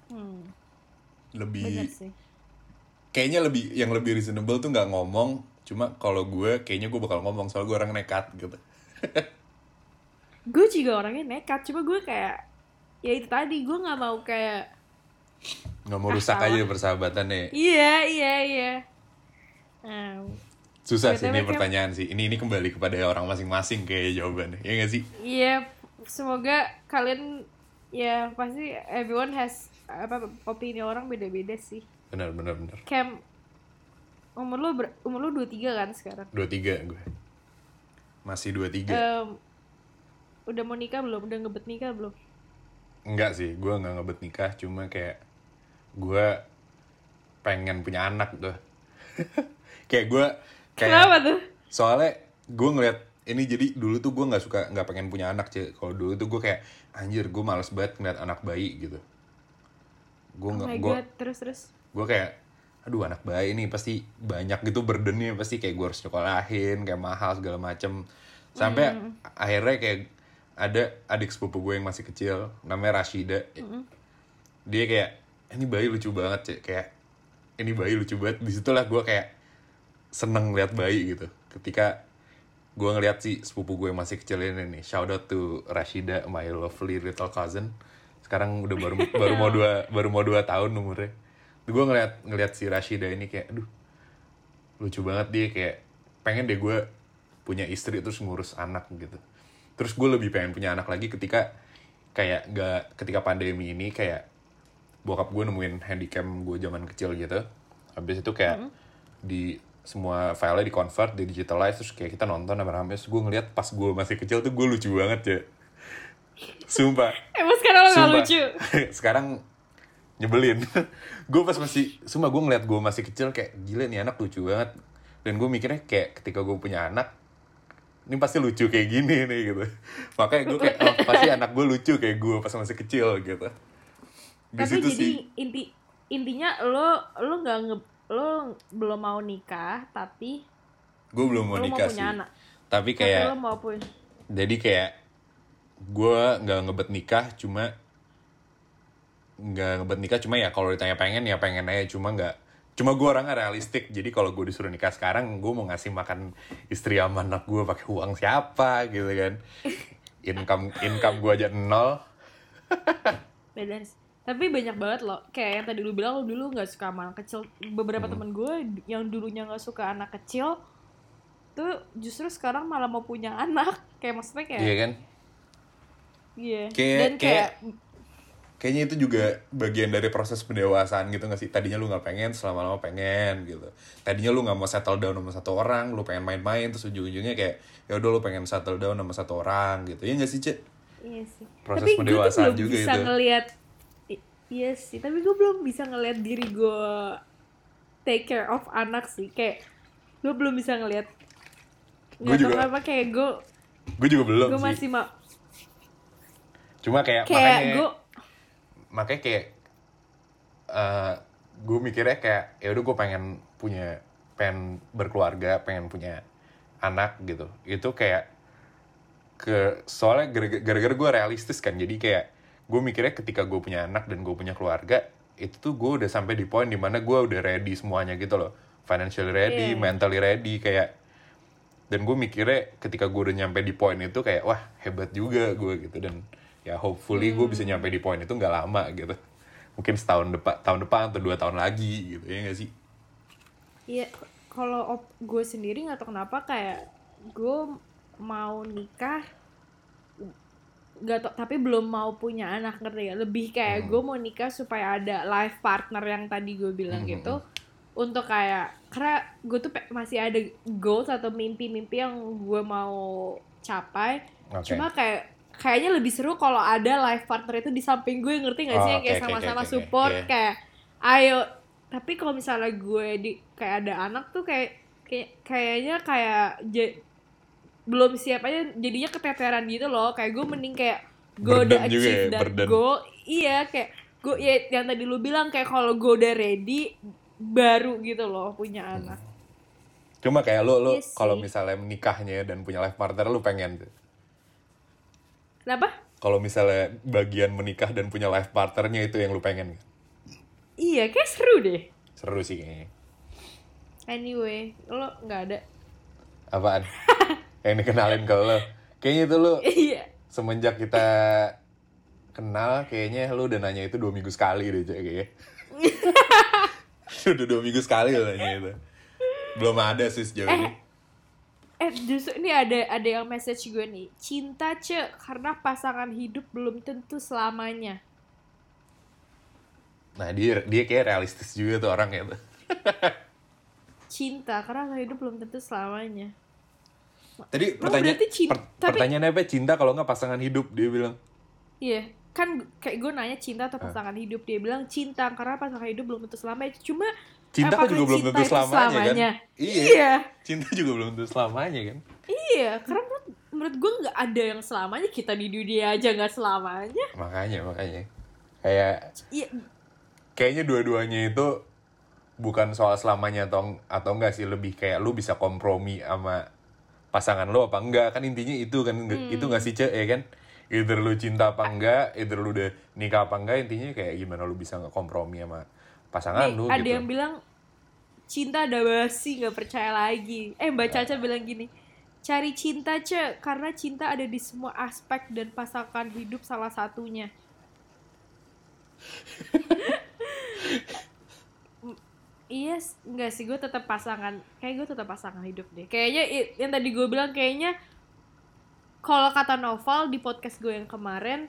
hmm, Lebih sih. kayaknya lebih yang lebih reasonable tuh nggak ngomong. Cuma kalau gue kayaknya gue bakal ngomong soal gue orang nekat gitu. Gue juga orangnya nekat, cuma gue kayak ya itu tadi gue nggak mau kayak Nggak mau rusak salah. aja persahabatannya. iya iya iya. Nah, Susah sih ini pertanyaan sih. Ini ini kembali kepada orang masing-masing kayak jawabannya. Iya gak sih? iya semoga kalian ya pasti everyone has apa opini orang beda-beda sih. Benar benar benar. Kayak umur lo ber, umur lo 23 kan sekarang. dua tiga gue masih dua tiga Em, udah mau nikah belum? Udah ngebet nikah belum? enggak sih gue nggak ngebet nikah cuma kayak gue pengen punya anak tuh. Kayak gue kayak Kenapa tuh? soalnya gue ngeliat ini jadi dulu tuh gue nggak suka nggak pengen punya anak cek kalau dulu tuh gue kayak anjir gue males banget ngeliat anak bayi gitu. Gue Oh nggak my gue terus terus. gue kayak aduh anak bayi nih pasti banyak gitu burdennya pasti kayak gue harus nyekolahin kayak mahal segala macem. Sampai akhirnya kayak ada adik sepupu gue yang masih kecil namanya Rashida. Dia kayak ini bayi lucu banget cek kayak ini bayi lucu banget. Di situlah gue kayak seneng lihat bayi gitu. Ketika gue ngeliat si sepupu gue yang masih kecil ini nih shout out to Rashida my lovely little cousin. Sekarang udah baru baru mau dua baru mau dua tahun umurnya. Gue ngeliat ngeliat si Rashida ini kayak aduh lucu banget dia. Kayak pengen deh gue punya istri terus ngurus anak gitu. Terus gue lebih pengen punya anak lagi ketika kayak gak ketika pandemi ini kayak bokap gue nemuin handycam gue zaman kecil gitu. Habis itu kayak di semua filenya di convert di digitalize terus kayak kita nonton rame terus gue ngeliat pas gue masih kecil tuh gue lucu banget ya sumpah. Emang sekarang lo gak lucu? sekarang nyebelin. Gue pas masih sumpah gue ngeliat gue masih kecil kayak gila nih anak lucu banget. Dan gue mikirnya kayak ketika gue punya anak ini pasti lucu kayak gini nih gitu. Makanya gue kayak oh, pasti anak gue lucu kayak gue pas masih kecil gitu di Tapi jadi sih. inti intinya lo lo nggak nge lo belum mau nikah tapi gue belum mau nikah punya sih. anak. tapi Tapi kayak lo mau punya. jadi kayak gue nggak ngebet nikah cuma nggak ngebet nikah cuma ya kalau ditanya pengen ya pengen aja. Cuma nggak cuma gue orangnya realistik. Jadi kalau gue disuruh nikah sekarang gue mau ngasih makan istri sama anak gue pakai uang siapa gitu kan. Income income gue aja nol. Beda sih. Tapi banyak banget loh, kayak yang tadi lu bilang lu dulu nggak suka sama anak kecil. Beberapa temen gue yang dulunya nggak suka anak kecil, tuh justru sekarang malah mau punya anak. Kayak maksudnya kayak, Iya kan? iya. Kayak- Dan kayak, Kayaknya itu juga bagian dari proses pendewasaan gitu gak sih? Tadinya lu nggak pengen, selama-lama pengen gitu. Tadinya lu nggak mau settle down sama satu orang, lu pengen main-main, terus ujung-ujungnya kayak ya udah lu pengen settle down sama satu orang gitu. Iya gak sih, Cek? iya sih. Proses tapi gue tuh pendewasaan belum juga bisa itu. ngelihat, iya sih. Tapi gue belum bisa ngelihat diri gue take care of anak sih. Kayak gue belum bisa ngelihat. Gue juga- kenapa kayak gue, Gue juga belum gue sih. masih mau Cuma kayak, kayak makanya gue makanya kayak eh gue mikirnya kayak ya udah gue pengen punya pengen berkeluarga pengen punya anak gitu itu kayak ke soalnya gara- gara-gara gue realistis kan jadi kayak gue mikirnya ketika gue punya anak dan gue punya keluarga itu tuh gue udah sampai di poin di mana gue udah ready semuanya gitu loh. Financially ready Iya. mentally ready kayak dan gue mikirnya ketika gue udah nyampe di poin itu kayak wah hebat juga gue gitu. Dan ya hopefully gue bisa nyampe di poin itu nggak lama gitu. Mungkin setahun depan tahun depan atau dua tahun lagi gitu. Ya nggak sih? Iya, kalau gue sendiri nggak tahu kenapa kayak gue mau nikah nggak tau tapi belum mau punya anak ngerti ya lebih kayak gue mau nikah supaya ada life partner yang tadi gue bilang Hmm, gitu untuk kayak karena gue tuh masih ada goals atau mimpi-mimpi yang gue mau capai. Oke. cuma kayak kayaknya lebih seru kalau ada life partner itu di samping gue ngerti gak sih? Oh, yang kayak sama-sama oke, oke, support iya. kayak ayo. Tapi kalau misalnya gue di kayak ada anak tuh kayak kayak kayaknya kayak belum siap aja jadinya keteteran gitu loh. Kayak gue mending kayak gue udah juga achieve ya, dan burden. goal. Iya kayak gue ya yang tadi lu bilang kayak kalau gue udah ready baru gitu loh punya Hmm. anak. Cuma kayak lo lo Iya sih. kalau misalnya menikahnya dan punya life partner lo pengen kenapa? Kalau misalnya bagian menikah dan punya life partnernya itu yang lu pengen. Iya kayak seru deh. Seru sih kayaknya. Anyway lo nggak ada? Apaan yang dikenalin ke lo. Kayaknya itu lo iya. semenjak kita kenal kayaknya lu udah nanya itu dua minggu sekali deh Cek, kayaknya. Udah dua minggu sekali lo nanya itu. Belum ada sih sejauh ini. Eh justru ini ada ada yang message gue nih. Cinta ce karena pasangan hidup belum tentu selamanya. nah dia dia kayak realistis juga tuh orang itu Cinta karena pasangan hidup belum tentu selamanya. Tadi pertanyaan cinta- per- tapi- pertanyaannya apa cinta kalau nggak pasangan hidup dia bilang. Iya kan kayak gue nanya cinta atau pasangan hidup dia bilang cinta karena pasangan hidup belum tentu selamanya. Cuma cinta kan juga belum tentu itu selamanya, kan? iya. Iya. Cinta juga belum tentu selamanya kan? Iya karena menurut, menurut gue nggak ada yang selamanya kita di dunia aja nggak selamanya. makanya makanya. Kayak Iya. kayaknya dua-duanya itu bukan soal selamanya atau atau enggak sih lebih kayak lu bisa kompromi sama pasangan lu apa enggak? Kan intinya itu kan Hmm. itu nggak sih cek? Ya kan? Either lu cinta apa enggak either lu udah nikah apa enggak intinya kayak gimana lu bisa nggak kompromi sama pasangan Nih, lu ada gitu. yang bilang cinta ada basi nggak percaya lagi. Eh mbak Caca bilang gini cari cinta ce karena cinta ada di semua aspek dan pasangan hidup salah satunya Iya, s- enggak sih gue tetap pasangan. Kayak gue tetap pasangan hidup deh. Kayaknya yang tadi gue bilang kayaknya kalau kata Noval di podcast gue yang kemarin,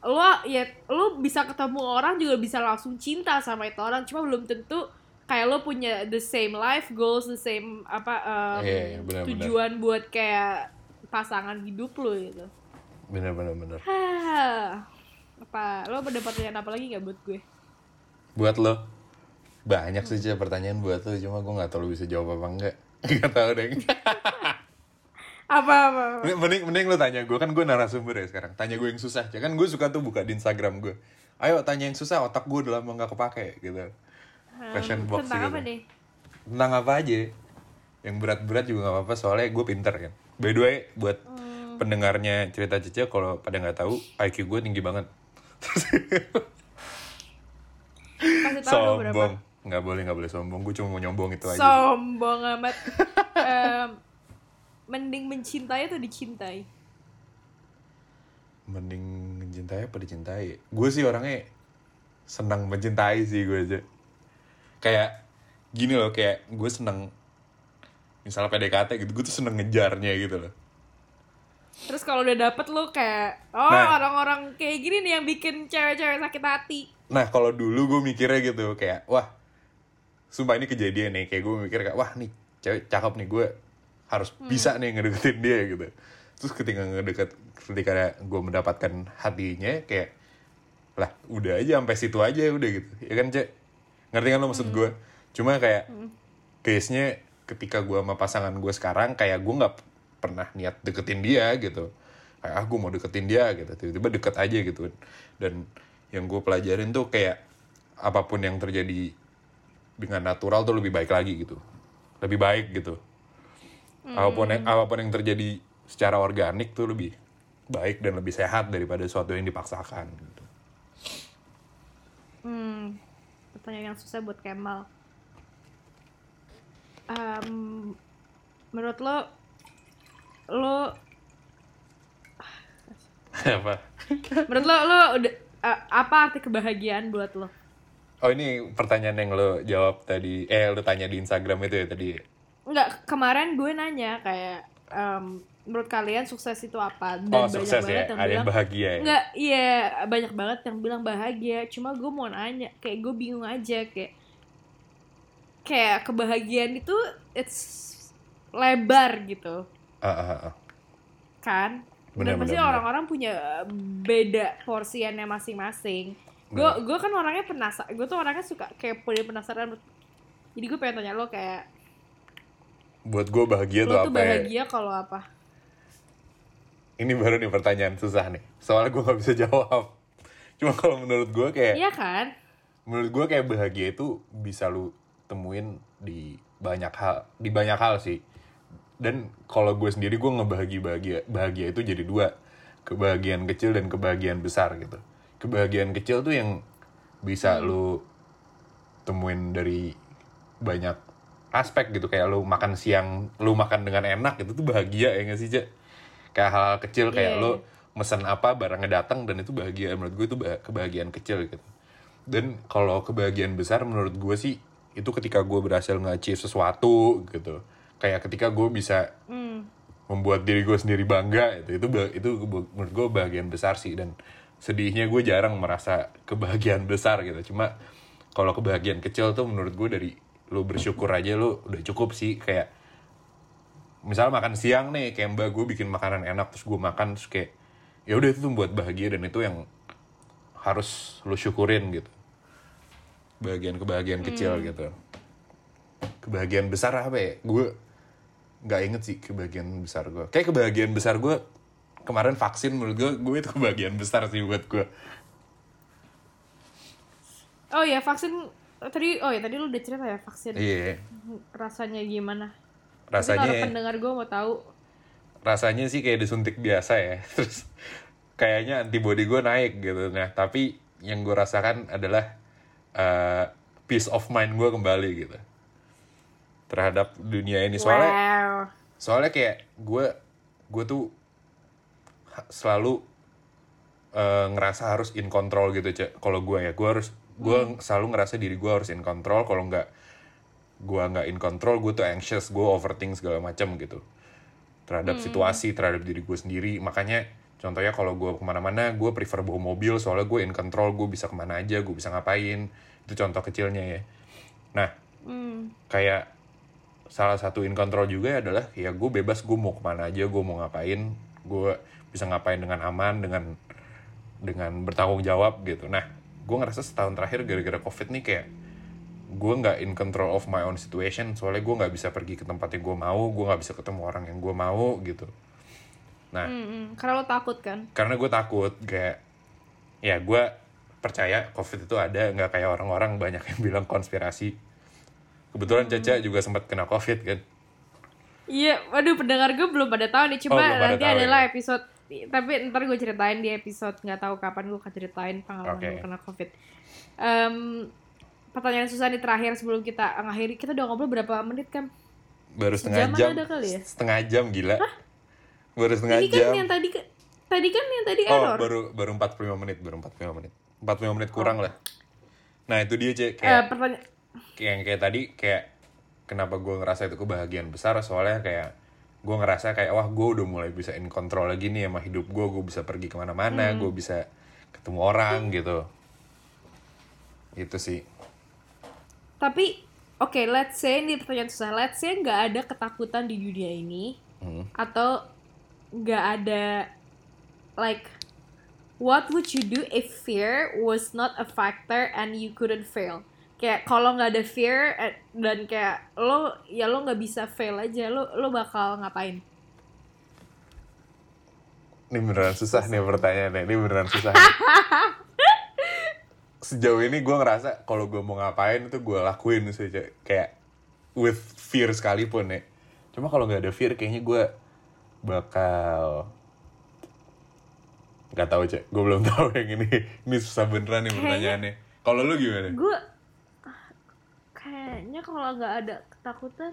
lo ya lo bisa ketemu orang juga bisa langsung cinta sama itu orang, cuma belum tentu kayak lo punya the same life goals, the same apa um, Iya, iya, benar-benar. tujuan buat kayak pasangan hidup lo gitu. bener bener bener Hah, apa lo pertanyaan apa lagi nggak buat gue? buat lo banyak sih Cek, pertanyaan buat lo cuma gue nggak tahu lu bisa jawab apa enggak. Nggak tahu deh. Apa apa? apa? mending mending lu tanya gue kan gue narasumber ya sekarang. Tanya gue yang susah. Ya kan gue suka tuh buka di Instagram gue ayo tanya yang susah otak gue udah lama nggak kepake gitu. Question box Tentang gitu. apa deh? tentang apa aja. Yang berat-berat juga nggak apa-apa soalnya gue pinter kan. By the way buat Hmm. pendengarnya cerita Cece kalau pada nggak tahu IQ gue tinggi banget. Kasih tahu sombong nggak boleh nggak boleh sombong gue cuma mau nyombong itu aja Sombong amat. Em, mending mencintai atau dicintai? mending mencintai apa dicintai gue sih orangnya senang mencintai sih gue aja kayak gini loh kayak gue seneng misalnya PDKT gitu gue tuh seneng ngejarnya gitu loh Terus kalau udah dapet lu kayak oh Nah. orang-orang kayak gini nih yang bikin cewek-cewek sakit hati. Nah kalau dulu gue mikirnya gitu kayak wah sumpah ini kejadian nih. Kayak gue mikir kayak wah nih cewek cakep nih gue harus bisa nih ngedeketin dia gitu. Terus ketika ngedeket ketika gue mendapatkan hatinya kayak lah udah aja sampai situ aja udah gitu. Ya kan cek? Ngerti kan lo maksud gue cuma kayak case nya ketika gue sama pasangan gue sekarang kayak gue nggak pernah niat deketin dia gitu. Kayak ah gue mau deketin dia gitu. Tiba-tiba deket aja gitu. Dan yang gue pelajarin tuh kayak apa pun yang terjadi dengan natural tuh lebih baik lagi gitu lebih baik gitu apa pun yang apa pun yang terjadi secara organik tuh lebih baik dan lebih sehat daripada sesuatu yang dipaksakan gitu. Hmm, pertanyaan yang susah buat Kemal. Em, menurut lo, lo, apa menurut lo, lo udah eh, apa arti kebahagiaan buat lo? Oh ini pertanyaan yang lo jawab tadi eh lo tanya di Instagram itu ya tadi Enggak, kemarin gue nanya kayak em, menurut kalian sukses itu apa? Dan oh banyak sukses banget ya yang ada yang bilang bahagia ya Enggak, iya banyak banget yang bilang bahagia. Cuma gue mau nanya, kayak gue bingung aja kayak kayak kebahagiaan itu it's lebar gitu, Ah, ah, ah. kan? Benar, Dan pasti benar, benar. orang-orang punya beda porsiannya masing-masing. Gue gue kan orangnya penasaran, gue tuh orangnya suka kepo dan penasaran. Jadi gue pengen tanya lo kayak buat gue bahagia tuh lo tuh apa ya? bahagia kalau apa? ini baru nih pertanyaan susah nih soalnya gue nggak bisa jawab cuma kalau menurut gue kayak Iya kan? menurut gue kayak bahagia itu bisa lu temuin di banyak hal di banyak hal sih dan kalau gue sendiri gue ngebahagia bahagia bahagia itu jadi dua kebahagiaan kecil dan kebahagiaan besar gitu kebahagiaan kecil tuh yang bisa lu temuin dari banyak aspek gitu. Kayak lu makan siang lu makan dengan enak itu tuh bahagia ya gak sih Cek? kayak hal, kecil kayak Iya. lu mesen apa barangnya datang dan itu bahagia. Menurut gue itu bah- kebahagiaan kecil gitu. Dan kalau kebahagiaan besar menurut gue sih itu ketika gue berhasil nge-achieve sesuatu gitu. Kayak ketika gue bisa Hmm. membuat diri gue sendiri bangga itu itu ba- itu menurut gue bagian besar sih. Dan sedihnya gue jarang merasa kebahagiaan besar gitu. Cuma kalau kebahagiaan kecil tuh menurut gue dari lu bersyukur aja lu udah cukup sih. Kayak misalnya makan siang nih kayak mbak gue bikin makanan enak terus gue makan terus kayak ya udah itu tuh buat bahagia dan itu yang harus lu syukurin gitu. Bagian kebahagiaan kecil gitu. Kebahagiaan besar apa ya? Gue nggak inget sih kebahagiaan besar gue. Kayak kebahagiaan besar gue kemarin vaksin menurut gue gue itu kebahagiaan besar sih buat gue Oh ya vaksin tadi oh ya tadi lu udah cerita ya vaksin. Iya. Rasanya gimana? Rasanya kalau pendengar gue mau tahu. rasanya sih kayak disuntik biasa ya. Terus kayaknya antibody gue naik gitu. Nah tapi yang gue rasakan adalah uh, peace of mind gue kembali gitu. Terhadap dunia ini. Soalnya wow. soalnya kayak gue gue tuh selalu eh, ngerasa harus in control gitu cek kalau gue ya gue harus gue selalu ngerasa diri gue harus in control. Kalau nggak gue nggak in control gue tuh anxious gue overthink segala macam gitu. Terhadap situasi terhadap diri gue sendiri. Makanya contohnya kalau gue ke mana-mana gue prefer bawa mobil. Soalnya gue in control gue bisa ke mana aja gue bisa ngapain. Itu contoh kecilnya ya. Nah Hmm. kayak salah satu in control juga adalah ya gue bebas gue mau ke mana aja gue mau ngapain. Gue bisa ngapain dengan aman dengan dengan bertanggung jawab gitu nah gue ngerasa setahun terakhir gara-gara covid nih kayak gue nggak in control of my own situation soalnya gue nggak bisa pergi ke tempat yang gue mau gue nggak bisa ketemu orang yang gue mau gitu nah Hmm, hmm. Karena lo takut kan? karena gue takut kayak ya gue percaya covid itu ada nggak kayak orang-orang banyak yang bilang konspirasi kebetulan Caca juga sempat kena covid kan Iya, waduh pendengar gue belum pada tahu nih. Oh, Cuma pada nanti adalah ya? episode tapi ntar gue ceritain di episode nggak tahu kapan gue akan ceritain pengalaman Oke. gue kena covid. Em, pertanyaan susah nih terakhir sebelum kita ngakhiri kita udah ngobrol berapa menit kan? baru setengah Sejaman jam ada kali ya? setengah jam gila baru setengah Ini jam kan yang tadi tadi kan yang tadi oh error. baru baru 45 menit baru 45 menit 45 menit kurang lah nah itu dia cek Eh, kayak pertanyaan kayak yang kayak tadi kayak kenapa gue ngerasa itu kebahagiaan besar soalnya kayak gue ngerasa kayak wah gue udah mulai bisa in control lagi nih sama hidup gue gue bisa pergi ke mana-mana gue bisa ketemu orang gitu itu sih Tapi oke, let's say ini pertanyaan susah. Let's say nggak ada ketakutan di dunia ini Hmm. atau nggak ada like what would you do if fear was not a factor and you couldn't fail? Kayak kalau nggak ada fear eh, dan kayak lo ya lo nggak bisa fail aja, lo lo bakal ngapain? ini beneran susah nih pertanyaannya ini beneran susah sejauh ini gue ngerasa kalau gue mau ngapain itu gue lakuin sih Cek. kayak with fear sekalipun ya cuma kalau nggak ada fear kayaknya gue bakal nggak tahu cek gue belum tahu yang ini. Ini susah beneran nih pertanyaannya. Kalau lu gimana? Gue kayaknya kalau nggak ada ketakutan,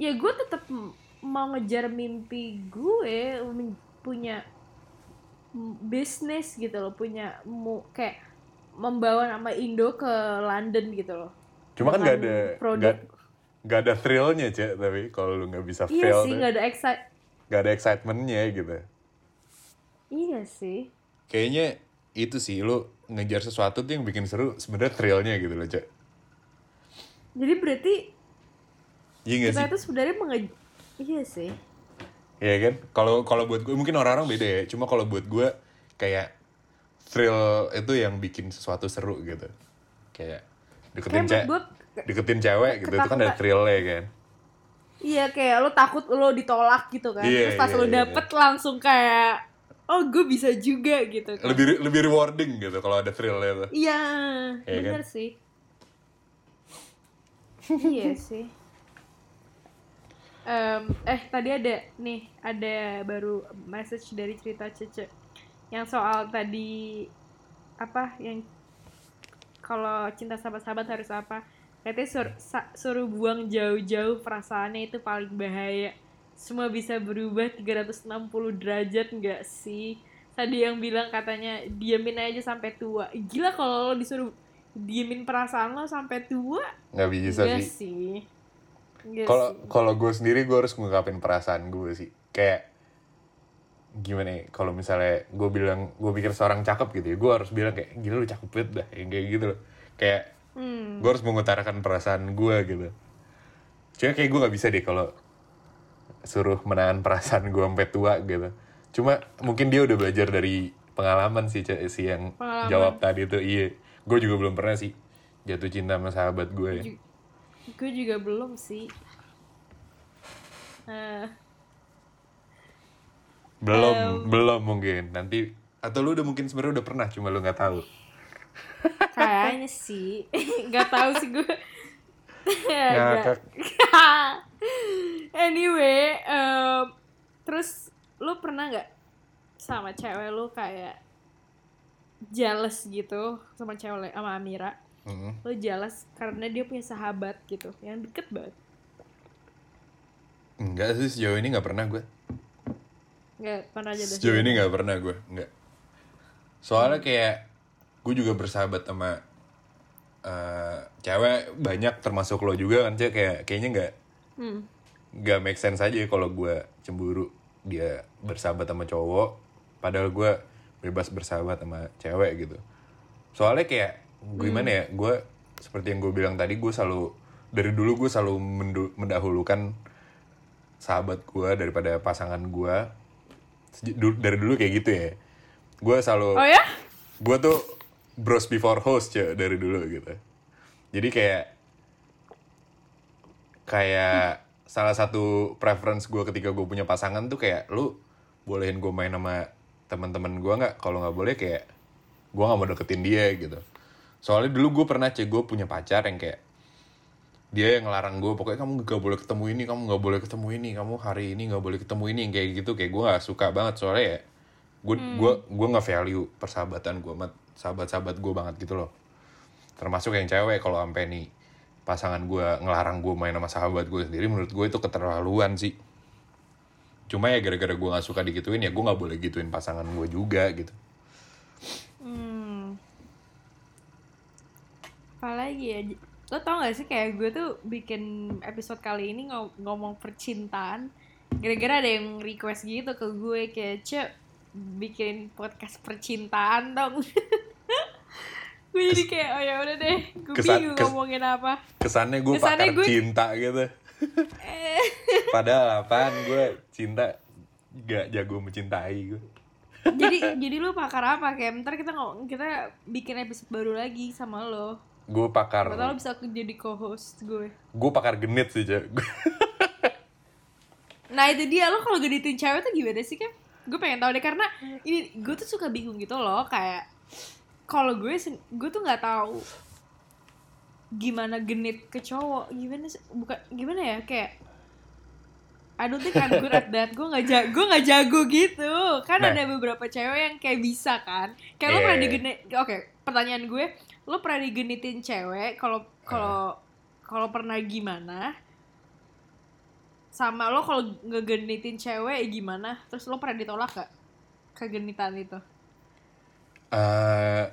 ya gue tetap mau ngejar mimpi gue punya bisnis gitu loh, punya mu kayak membawa nama Indo ke London gitu loh. cuma kan nggak ada produk. nggak nggak ada thrillnya cek tapi kalau lu nggak bisa Iya fail sih, tuh, nggak ada excite. nggak ada excitementnya gitu Iya sih. kayaknya itu sih lu ngejar sesuatu tuh yang bikin seru sebenarnya thrillnya gitu loh cek Jadi berarti iya gak kita sih itu sebenarnya menge Iya sih. Iya kan kalau kalau buat gue mungkin orang-orang beda ya cuma kalau buat gue kayak thrill itu yang bikin sesuatu seru gitu kayak deketin Kayak cewek deketin cewek gitu itu kan ada thrillnya kan Iya kayak lo takut lo ditolak gitu kan. Iya, Terus pas iya, lo iya. dapet langsung kayak oh gue bisa juga gitu kan. lebih lebih rewarding gitu kalau ada thrillnya tuh Iya, Iya bener kan? sih. Iya sih. Em, eh tadi ada nih ada baru message dari cerita Cece yang soal tadi apa yang kalau cinta sahabat-sahabat harus apa? Katanya sur, sa- suruh buang jauh-jauh perasaannya itu paling bahaya. Semua bisa berubah 360 derajat nggak sih? Tadi yang bilang katanya diamin aja sampai tua. Gila kalau lo disuruh diemin perasaan lo sampai tua? Nggak bisa enggak sih. Enggak kalau kalau gue sendiri gue harus ngungkapin perasaan gue sih. Kayak gimana ya kalau misalnya gue bilang gue pikir seorang cakep gitu ya gue harus bilang kayak gila lu cakep banget dah yang kayak gitu loh. Kayak hmm. gue harus mengutarakan perasaan gue gitu. Cuma kayak gue nggak bisa deh kalau suruh menahan perasaan gue sampai tua gitu. Cuma mungkin dia udah belajar dari pengalaman sih si yang Pengalaman. jawab tadi tuh iya gue juga belum pernah sih jatuh cinta sama sahabat gue ya. Gue juga belum sih. Eh, belum Em. belum mungkin. Nanti atau lu udah mungkin sebenarnya udah pernah cuma lu nggak tahu. Kayaknya sih. Nggak tahu sih gue Ngakak. anyway em, terus lu pernah nggak sama cewek lu kayak jealous gitu sama cewek sama Amira Mm. lu jealous karena dia punya sahabat gitu yang deket banget enggak sih sejauh ini nggak pernah gue nggak pernah aja Sejauh ini nggak pernah gue, nggak. Soalnya kayak gue juga bersahabat sama eh, cewek banyak termasuk lo juga kan cek kayak kayaknya nggak hmm. nggak make sense aja kalau gue cemburu dia bersahabat sama cowok, padahal gue bebas bersahabat sama cewek gitu. Soalnya kayak gimana ya, gue seperti yang gue bilang tadi gue selalu dari dulu gue selalu mendahulukan sahabat gue daripada pasangan gue dari dulu kayak gitu ya. Gue selalu oh ya? gue tuh bros before host ya dari dulu gitu. Jadi kayak kayak salah satu preference gue ketika gue punya pasangan tuh kayak lu bolehin gue main sama teman-teman gue nggak kalau nggak boleh kayak gue nggak mau deketin dia gitu. Soalnya dulu gue pernah cek gue punya pacar yang kayak dia yang ngelarang gue pokoknya kamu gak boleh ketemu ini kamu nggak boleh ketemu ini kamu hari ini nggak boleh ketemu ini yang kayak gitu kayak gue nggak suka banget. Soalnya ya gue gue gue nggak value persahabatan gue sama sahabat-sahabat gue banget gitu loh. Termasuk yang cewek kalau sampai nih pasangan gue ngelarang gue main sama sahabat gue sendiri menurut gue itu keterlaluan sih cuma ya gara-gara gue nggak suka digituin ya gue nggak boleh gituin pasangan gue juga gitu hmm. apalagi ya lo tau gak sih kayak gue tuh bikin episode kali ini ngom- ngomong percintaan gara-gara ada yang request gitu ke gue kayak cek bikin podcast percintaan dong gue jadi kayak oh ya udah deh gue bingung kes- ngomongin apa Kesannya gue Kesannya pakar gue- cinta gitu. Padahal apaan? Gue cinta gak jago mencintai gue. jadi jadi lu pakar apa kayak ntar kita kita bikin episode baru lagi sama lo. Gue pakar. Gak tau lo bisa jadi co-host gue. Gue pakar genit sih Nah itu dia. Lo kalau genitin cewek tuh gimana sih kan? Gue pengen tahu deh karena ini gue tuh suka bingung gitu loh kayak kalau gue gue tuh nggak tahu gimana genit ke cowok gimana sih? Bukan gimana ya? Kayak I don't think I'm good at that. Gue nggak jago gue nggak jago gitu. Kan Nah. ada beberapa cewek yang kayak bisa kan? Kayak lo Iya. pernah digenit oke pertanyaan gue lo pernah digenitin cewek kalau kalau kalau pernah gimana? Sama lo kalau ngegenitin cewek gimana? Terus lo pernah ditolak gak kegenitan itu? Eh,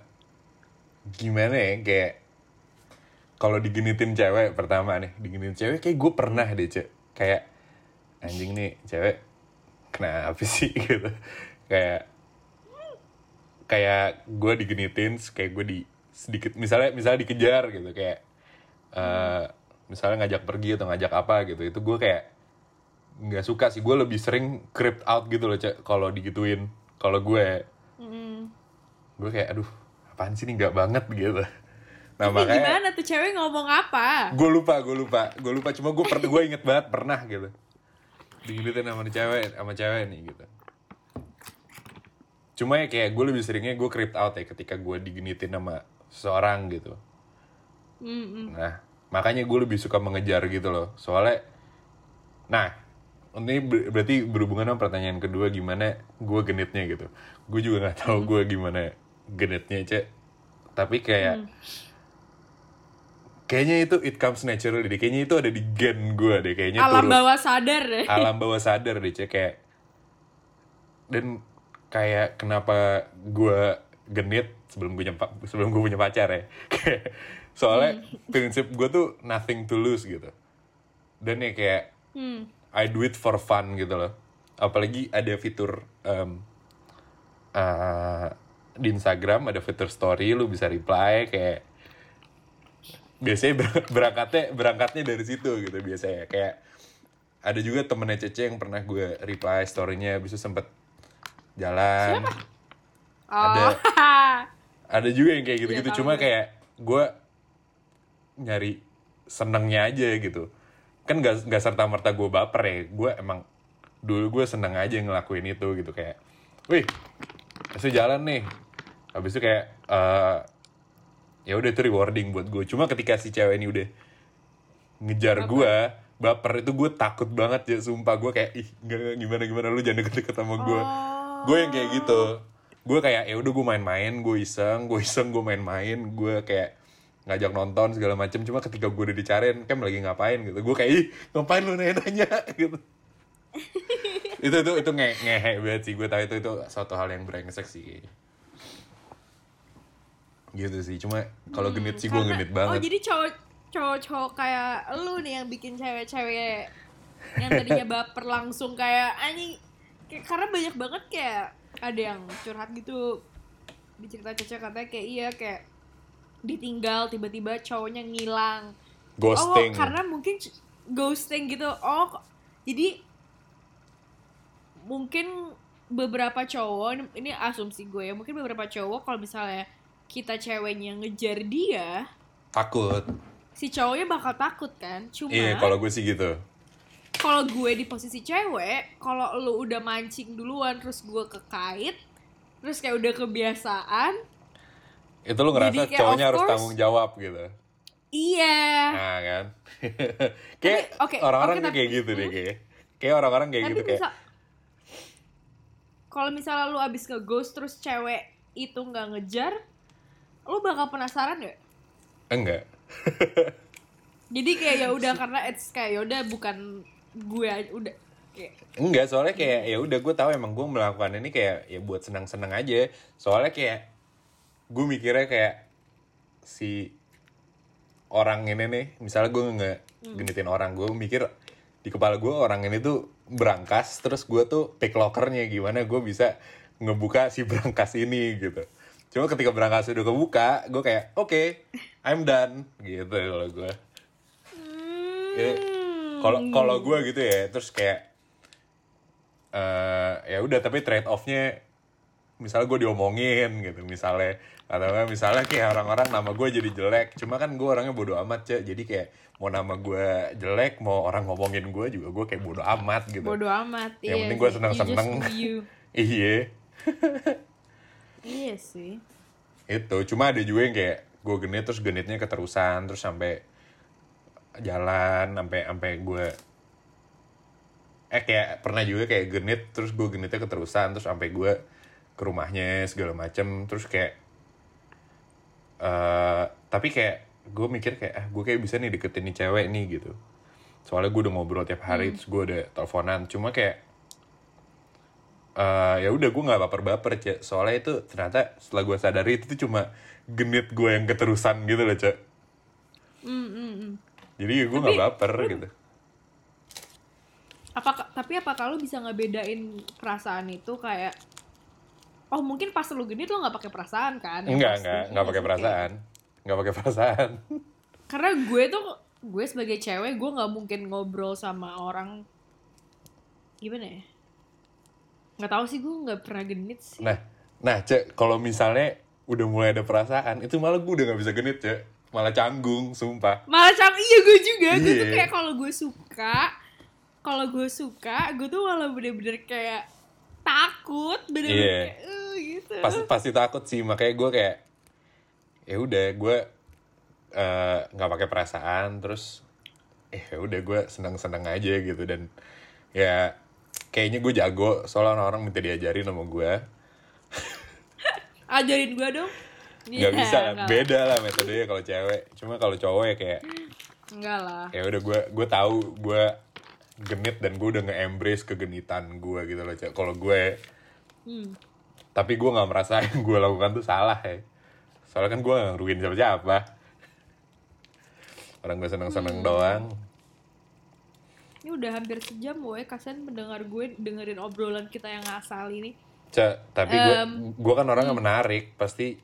gimana ya? Kayak kalau digenitin cewek pertama nih digenitin cewek kayak gue pernah deh cek. Kayak anjing nih cewek kenapa sih? Gitu. Kayak kayak gue digenitin kayak gue di sedikit misalnya misalnya dikejar gitu kayak eh misalnya ngajak pergi atau ngajak apa gitu itu gue kayak nggak suka sih. Gue lebih sering creep out gitu loh cek kalau digituin kalau gue. Mm. gue kayak aduh apaan sih ini nggak banget gitu nah Tapi makanya gimana tuh? Cewek ngomong apa? Gue lupa gue lupa gue lupa. Cuma gue per gue inget banget pernah gitu. Diginitin sama cewek sama cewek nih gitu. Cuma ya kayak gue lebih seringnya gue creep out ya ketika gue diginitin sama seseorang gitu. Mm-mm. nah makanya gue lebih suka mengejar gitu loh. Soalnya nah ini ber- berarti berhubungan sama pertanyaan kedua gimana gue genitnya gitu. Gue juga nggak tahu gue gimana genitnya cek. Tapi kayak kayaknya itu it comes naturally deh kayaknya itu ada di gen gue deh kayaknya alam turun bawah sadar deh. Alam bawah sadar deh cek kayak dan kayak kenapa gue genit sebelum gue nyempa, sebelum gue punya pacar ya. Soalnya prinsip gue tuh nothing to lose gitu. Dan ya kayak Hmm. I do it for fun gitu loh. Apalagi ada fitur em, eh, di Instagram ada fitur story lu bisa reply kayak biasanya ber- berangkatnya berangkatnya dari situ gitu biasanya. Kayak ada juga temennya Cece yang pernah gue reply storynya bisa sempet jalan. Oh Ada. ada juga yang kayak gitu-gitu. Iya, cuma gue. kayak gue nyari senengnya aja gitu. Kan gak, gak serta merta gue baper ya. Gue emang dulu gue seneng aja ngelakuin itu gitu. Kayak wih habis itu jalan nih. Habis itu kayak eh ya udah itu rewarding buat gue cuma ketika si cewek ini udah ngejar gue baper itu gue takut banget ya sumpah. Gue kayak ih nggak, gimana gimana? Lu jangan deket-deket sama gue Oh. gue yang kayak gitu. Gue kayak ya udah gue main-main gue iseng gue iseng gue main-main. Gue kayak ngajak nonton segala macem. Cuma ketika gue udah dicariin kan lagi ngapain gitu. Gue kayak ih ngapain lu nanya-nanya? Gitu. Itu itu itu nge ngehe banget sih. Gue tahu itu itu suatu hal yang brengsek sih. kayaknya. Gitu sih. Cuma kalau genit sih gue genit oh banget. jadi cowok cowok cowok kayak lu nih yang bikin cewek-cewek yang tadinya baper langsung kayak anjing kayak- karena banyak banget kayak ada yang curhat gitu. Di cerita Caca katanya kayak iya kayak ditinggal tiba-tiba cowoknya ngilang. Ghosting. Oh, karena mungkin ghosting gitu. Oh, jadi mungkin beberapa cowok ini, ini asumsi gue ya, mungkin beberapa cowok kalau misalnya kita ceweknya ngejar dia, takut. si cowoknya bakal takut kan. Cuma iya kalau gue sih gitu. kalau gue di posisi cewek, kalau lu udah mancing duluan terus gue kekait, terus kayak udah kebiasaan, itu lu ngerasa kayak, cowoknya harus course- tanggung jawab gitu? Iya. nah kan? Kayak oke, orang-orang tapi- kayak gitu deh kayak. Kayak orang-orang kayak gitu kayak. kalau misalnya lu abis ke ghost terus cewek itu nggak ngejar, lu bakal penasaran gak? enggak. Jadi kayak ya udah karena it's kayak ya udah bukan gue udah kayak enggak soalnya kayak ya udah gue tahu emang gue melakukan ini kayak ya buat senang-senang aja. Soalnya kayak gue mikirnya kayak si orang ini nih misalnya gue nggak genitin orang gue mikir di kepala gue orang ini tuh berangkas terus gue tuh pick lockernya gimana gue bisa ngebuka si berangkas ini gitu cuma ketika berangkas udah kebuka gue kayak oke I'm done gitu kalau gue Ya, kalau kalau gue gitu ya terus kayak eh ya udah tapi trade offnya misalnya gue diomongin gitu misalnya atau misalnya kayak orang-orang nama gue jadi jelek cuma kan gue orangnya bodoh amat cek jadi kayak mau nama gue jelek mau orang ngomongin gue juga gue kayak bodoh amat gitu. Bodoh amat. Yang iya penting just do you. iya Iya sih. itu cuma ada juga yang kayak gue genit terus genitnya keterusan terus sampai jalan sampai sampai gue eh kayak pernah juga kayak genit terus gue genitnya keterusan terus sampai gue ke rumahnya segala macem terus kayak eh tapi kayak gue mikir kayak ah gue kayak bisa nih deketin nih cewek nih gitu soalnya gue udah ngobrol tiap hari terus gue udah teleponan cuma kayak eh ya udah gue nggak baper-baper cek soalnya itu ternyata setelah gue sadari itu tuh cuma genit gue yang keterusan gitu loh cek Hmm, hmm, hmm. jadi gue nggak baper gitu Apa tapi apa kalau bisa ngebedain perasaan itu kayak Oh mungkin pas lu genit lo nggak pakai perasaan kan? Enggak enggak Iya nggak pakai perasaan nggak pakai perasaan Karena gue tuh gue sebagai cewek gue nggak mungkin ngobrol sama orang gimana ya? Nggak tahu sih gue nggak pernah genit sih. nah nah cek kalau misalnya udah mulai ada perasaan itu malah gue udah nggak bisa genit cek malah canggung sumpah Malah cang iya gue juga gue tuh Iya. kayak kalau gue suka kalau gue suka gue tuh malah bener-bener kayak takut bener-bener Iya. kayak "Eh," gitu. pasti pasti takut sih makanya gue kayak ya udah gue eh, nggak pakai perasaan terus eh ya udah gue senang senang aja gitu dan ya kayaknya gue jago soalnya orang-orang minta diajarin sama gue Ajarin gue dong. nggak Iya, bisa lah enggak beda lah metodenya kalau cewek. Cuma kalau cowok ya kayak Enggak lah. ya udah gue gue tahu gue genit dan gue udah nge-embrace kegenitan gue gitu loh kalau gue Hmm. tapi gue nggak merasa yang gue lakukan tuh salah ya. Soalnya kan gue nggak ngerugiin siapa siapa orang gue seneng seneng doang Ini udah hampir sejam woy, kasihan mendengar gue dengerin obrolan kita yang asal ini. Cak, tapi gue Em, gue kan orangnya menarik pasti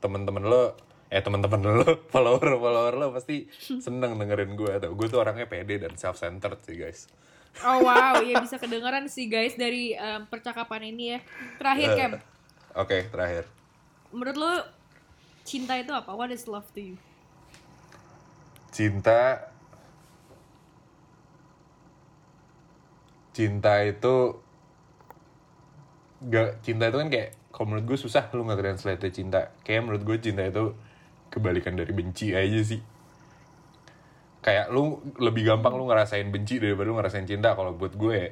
temen-temen lo eh temen-temen lo follower follower lo pasti seneng dengerin gue tau gue tuh orangnya pede dan self centered sih guys Oh wow, ya bisa kedengeran sih guys dari em, percakapan ini ya. Terakhir Kem, oke terakhir menurut lo cinta itu apa? What is love to you? cinta cinta itu gak cinta itu kan kayak kalau menurut gue susah lu nggak translate cinta kayak menurut gue cinta itu kebalikan dari benci aja sih kayak lu lebih gampang lu ngerasain benci daripada lu ngerasain cinta kalau buat gue ya.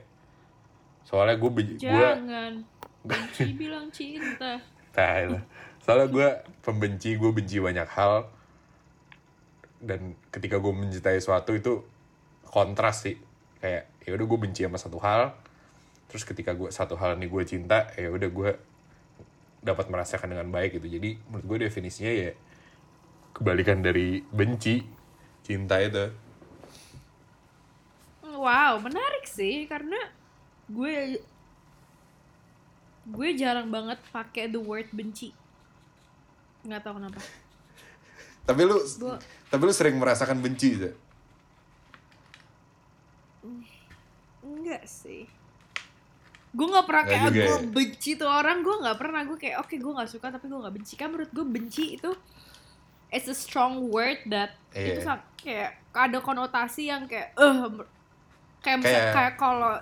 soalnya gue gue Jangan benci bilang cinta. Lah. Soalnya gue pembenci, gue benci banyak hal. Dan ketika gue mencintai sesuatu itu kontras sih. Kayak ya udah gue benci sama satu hal. Terus ketika gue satu hal ini gue cinta, ya udah gue dapat merasakan dengan baik gitu. Jadi menurut gue definisinya ya kebalikan dari benci, cinta itu. Wow, menarik sih karena gue gue jarang banget pakai the word benci. Nggak tahu kenapa. Tapi lu, Gua- tapi lu sering merasakan benci, Zak? Enggak sih. Gue nggak pernah kayak gue ya? benci tuh orang. Gue nggak pernah. Gue kayak oke gue nggak suka tapi gue nggak benci. Kan menurut gue benci itu it's a strong word that itu Iya. sa- kayak ada konotasi yang kayak eh kayak Kayak- kayak kalau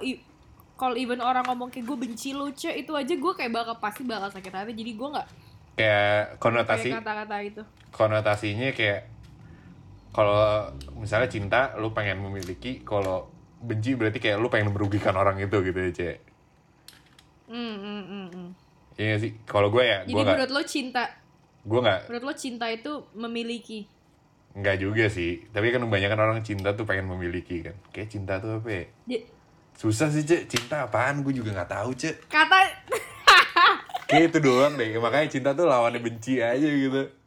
kalau even orang ngomong kayak gue benci lu ce itu aja gue kayak bakal pasti bakal sakit hati jadi gue nggak Kayak konotasi, kata-kata itu konotasinya kayak kalau misalnya cinta lu pengen memiliki kalau benci berarti kayak lu pengen merugikan orang itu gitu ya cek? Hmm, hmm, hmm, hmm. iya sih? Kalau gue ya jadi gue nggak menurut lo cinta gue nggak menurut lo cinta itu memiliki? Nggak juga sih. Tapi kan kebanyakan orang cinta tuh pengen memiliki kan. Kayak cinta tuh apa ya? Di- susah sih cek. Cinta apaan? Gue juga nggak tahu cek. Kata kayak itu doang deh. Makanya cinta tuh lawannya benci aja gitu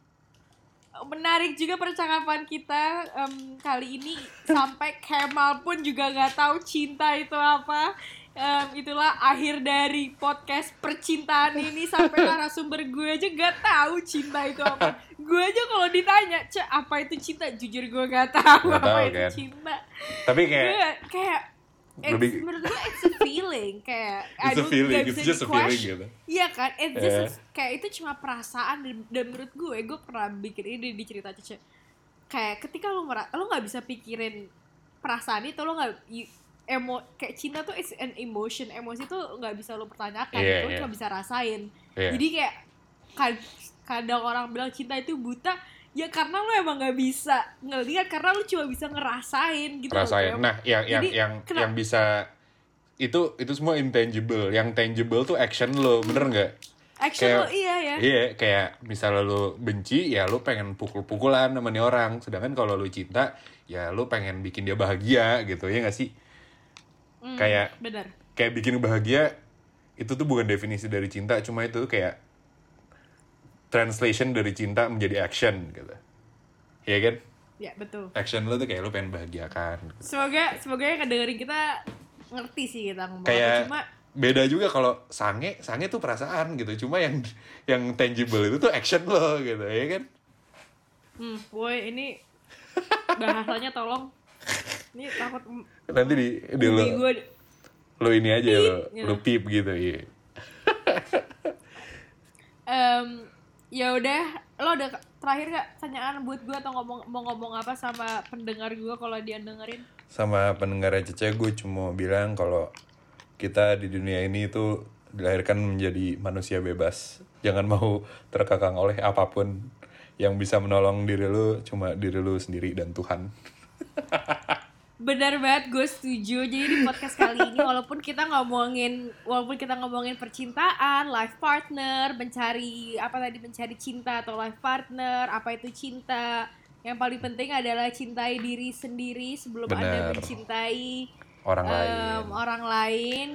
menarik juga percakapan kita em, kali ini sampai Kemal pun juga nggak tahu cinta itu apa. Em, itulah akhir dari podcast percintaan ini sampai narasumber gue aja nggak tahu cinta itu apa. gue aja kalau ditanya, cek apa itu cinta? Jujur gue nggak tahu Nggak apa tahu, itu kan? cinta. Tapi kayak Gue kayak it's, Lebih- menurut gue it's a feeling kayak I It's a don't- feeling, nggak it's just a feeling gitu. Iya kan, it's just Yeah. kayak itu cuma perasaan dan, dan menurut gue, gue pernah bikin ini di cerita Cece. Kayak ketika lu merasa, lu nggak bisa pikirin perasaan itu, lu nggak emo kayak cinta tuh is an emotion, emosi tuh nggak bisa lu pertanyakan, Iya, lu iya. cuma bisa rasain. Iya. Jadi kayak kad- kadang orang bilang cinta itu buta, ya karena lu emang nggak bisa ngelihat karena lu cuma bisa ngerasain gitu. loh, rasain. Nah, yang yang Jadi, yang kenapa- yang bisa itu itu semua intangible. Yang tangible tuh action lo, bener nggak? Action Kayak- lo iya ya. Iya, kayak misalnya lu benci, ya lu pengen pukul-pukulan sama nih orang. Sedangkan kalau lu cinta, ya lu pengen bikin dia bahagia gitu, ya nggak sih? Hmm, kayak- bener. Kayak bikin bahagia, itu tuh bukan definisi dari cinta, cuma itu kayak translation dari cinta menjadi action gitu. Iya kan? Ya betul. Action lu tuh kayak lu pengen bahagiakan. Gitu. Semoga semoga yang ngedengerin kita ngerti sih kita ngomong. Kayak cuma beda juga kalau sange, sange tuh perasaan gitu. Cuma yang yang tangible itu tuh action lo gitu, ya kan? hmm, boy ini bahasanya tolong. Ini takut Nanti di, di lu, gue lu ini aja lu, gitu. lu pip gitu, iya. Em, ya udah lo ada terakhir gak tanyaan buat gue atau ngomong mau ngomong apa sama pendengar gue kalau dia dengerin Sama pendengar Cece gue cuma bilang kalau kita di dunia ini itu dilahirkan menjadi manusia bebas. Jangan mau terkekang oleh apa pun yang bisa menolong diri lu cuma diri lu sendiri dan Tuhan. Benar banget, gue setuju. Jadi di podcast kali ini, walaupun kita ngomongin, walaupun kita ngomongin percintaan, life partner, mencari apa tadi mencari cinta atau life partner, apa itu cinta? Yang paling penting adalah cintai diri sendiri sebelum anda Benar. mencintai Orang em, lain. orang lain.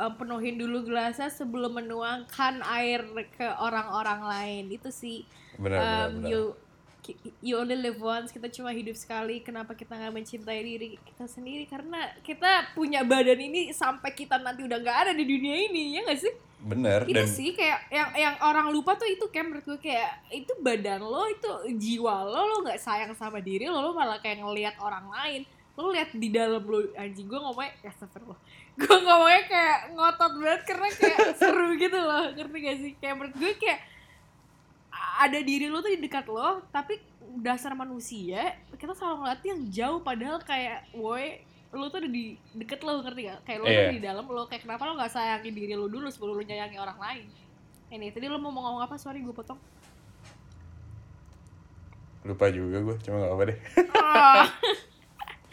Em, penuhin dulu gelasnya sebelum menuangkan air ke orang-orang lain. Itu sih. Benar, benar, em, benar. You you only live once kita cuma hidup sekali kenapa kita nggak mencintai diri kita sendiri? Karena kita punya badan ini sampai kita nanti udah nggak ada di dunia ini ya nggak sih? Bener itu dan sih kayak yang yang orang lupa tuh itu kayak menurut gue kayak itu badan lo itu jiwa lo lo nggak sayang sama diri lo lo malah kayak ngelihat orang lain. Lo lihat di dalam lo anjing gue ngomongnya ya lo gue ngomongnya kayak ngotot banget karena kayak seru gitu loh ngerti gak sih? Kayak menurut gue kayak ada diri lo tuh di dekat lo tapi dasar manusia kita selalu ngeliat yang jauh padahal kayak woi lo tuh ada di deket lo ngerti gak kayak lo tuh Iya. di dalam lo kayak kenapa lo nggak sayangin diri lo dulu sebelum lo nyayangi orang lain? Ini tadi lo mau ngomong apa? Sorry gue potong. Lupa juga gue cuma gak apa deh. Ah.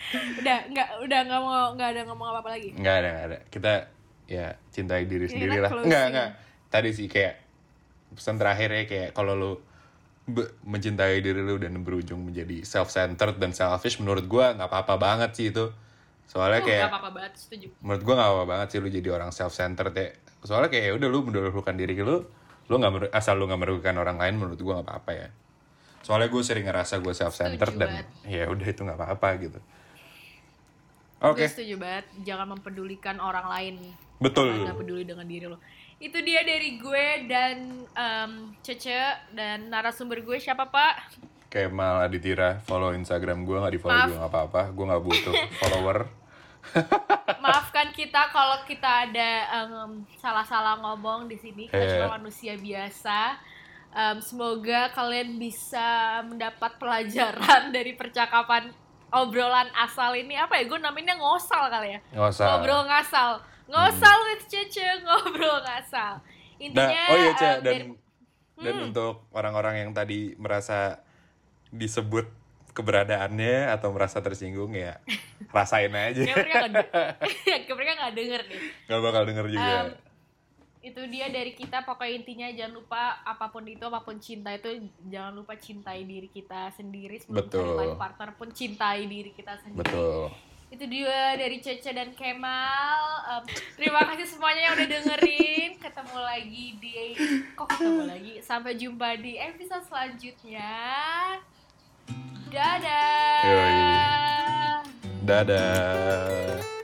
udah nggak udah nggak mau nggak ada ngomong apa apa lagi? Nggak ada nggak ada. Kita ya cintai diri Ya, sendiri lah. nggak nggak. Tadi sih kayak pesan terakhir ya kayak kalau lu mencintai diri lu dan berujung menjadi self centered dan selfish menurut gua nggak apa-apa banget sih itu. Soalnya Oh, kayak apa-apa banget setuju. menurut gua nggak apa banget sih lu jadi orang self centered ya. Soalnya kayak ya udah lu mendahulukan diri lu lu nggak asal lu nggak merugikan orang lain menurut gua nggak apa-apa ya. Soalnya gue sering ngerasa gue self centered Setuju dan ya udah itu nggak apa-apa gitu. Oke. gue setuju banget jangan mempedulikan orang lain. Betul. Nggak peduli dengan diri lo itu dia dari gue dan em, Cece dan narasumber gue. Siapa pak? Kemal Aditira, follow Instagram gue nggak di follow Maaf. juga nggak apa-apa, gue nggak butuh follower. maafkan kita kalau kita ada em, salah-salah ngomong di sini. Kita Eh. cuma manusia biasa. Em, semoga kalian bisa mendapat pelajaran dari percakapan obrolan asal ini. Apa ya? Gue namanya ngosal kali ya. Usah. ngobrol ngasal ngosal with Cece ngobrol ngasal Nah, intinya oh iya Cek, em, dan dari- dan Hmm. untuk orang-orang yang tadi merasa disebut keberadaannya atau merasa tersinggung ya rasain aja, kayak mereka nggak denger nih nggak bakal denger juga. Em, itu dia dari kita pokoknya intinya jangan lupa apa pun itu apa pun cinta itu jangan lupa cintai diri kita sendiri sebelum Betul. cari partner pun cintai diri kita sendiri Betul. Itu dia dari Cece dan Kemal. Em, terima kasih semuanya yang udah dengerin. Ketemu lagi di kok ketemu lagi? Sampai jumpa di episode selanjutnya. Dadah. Dadah.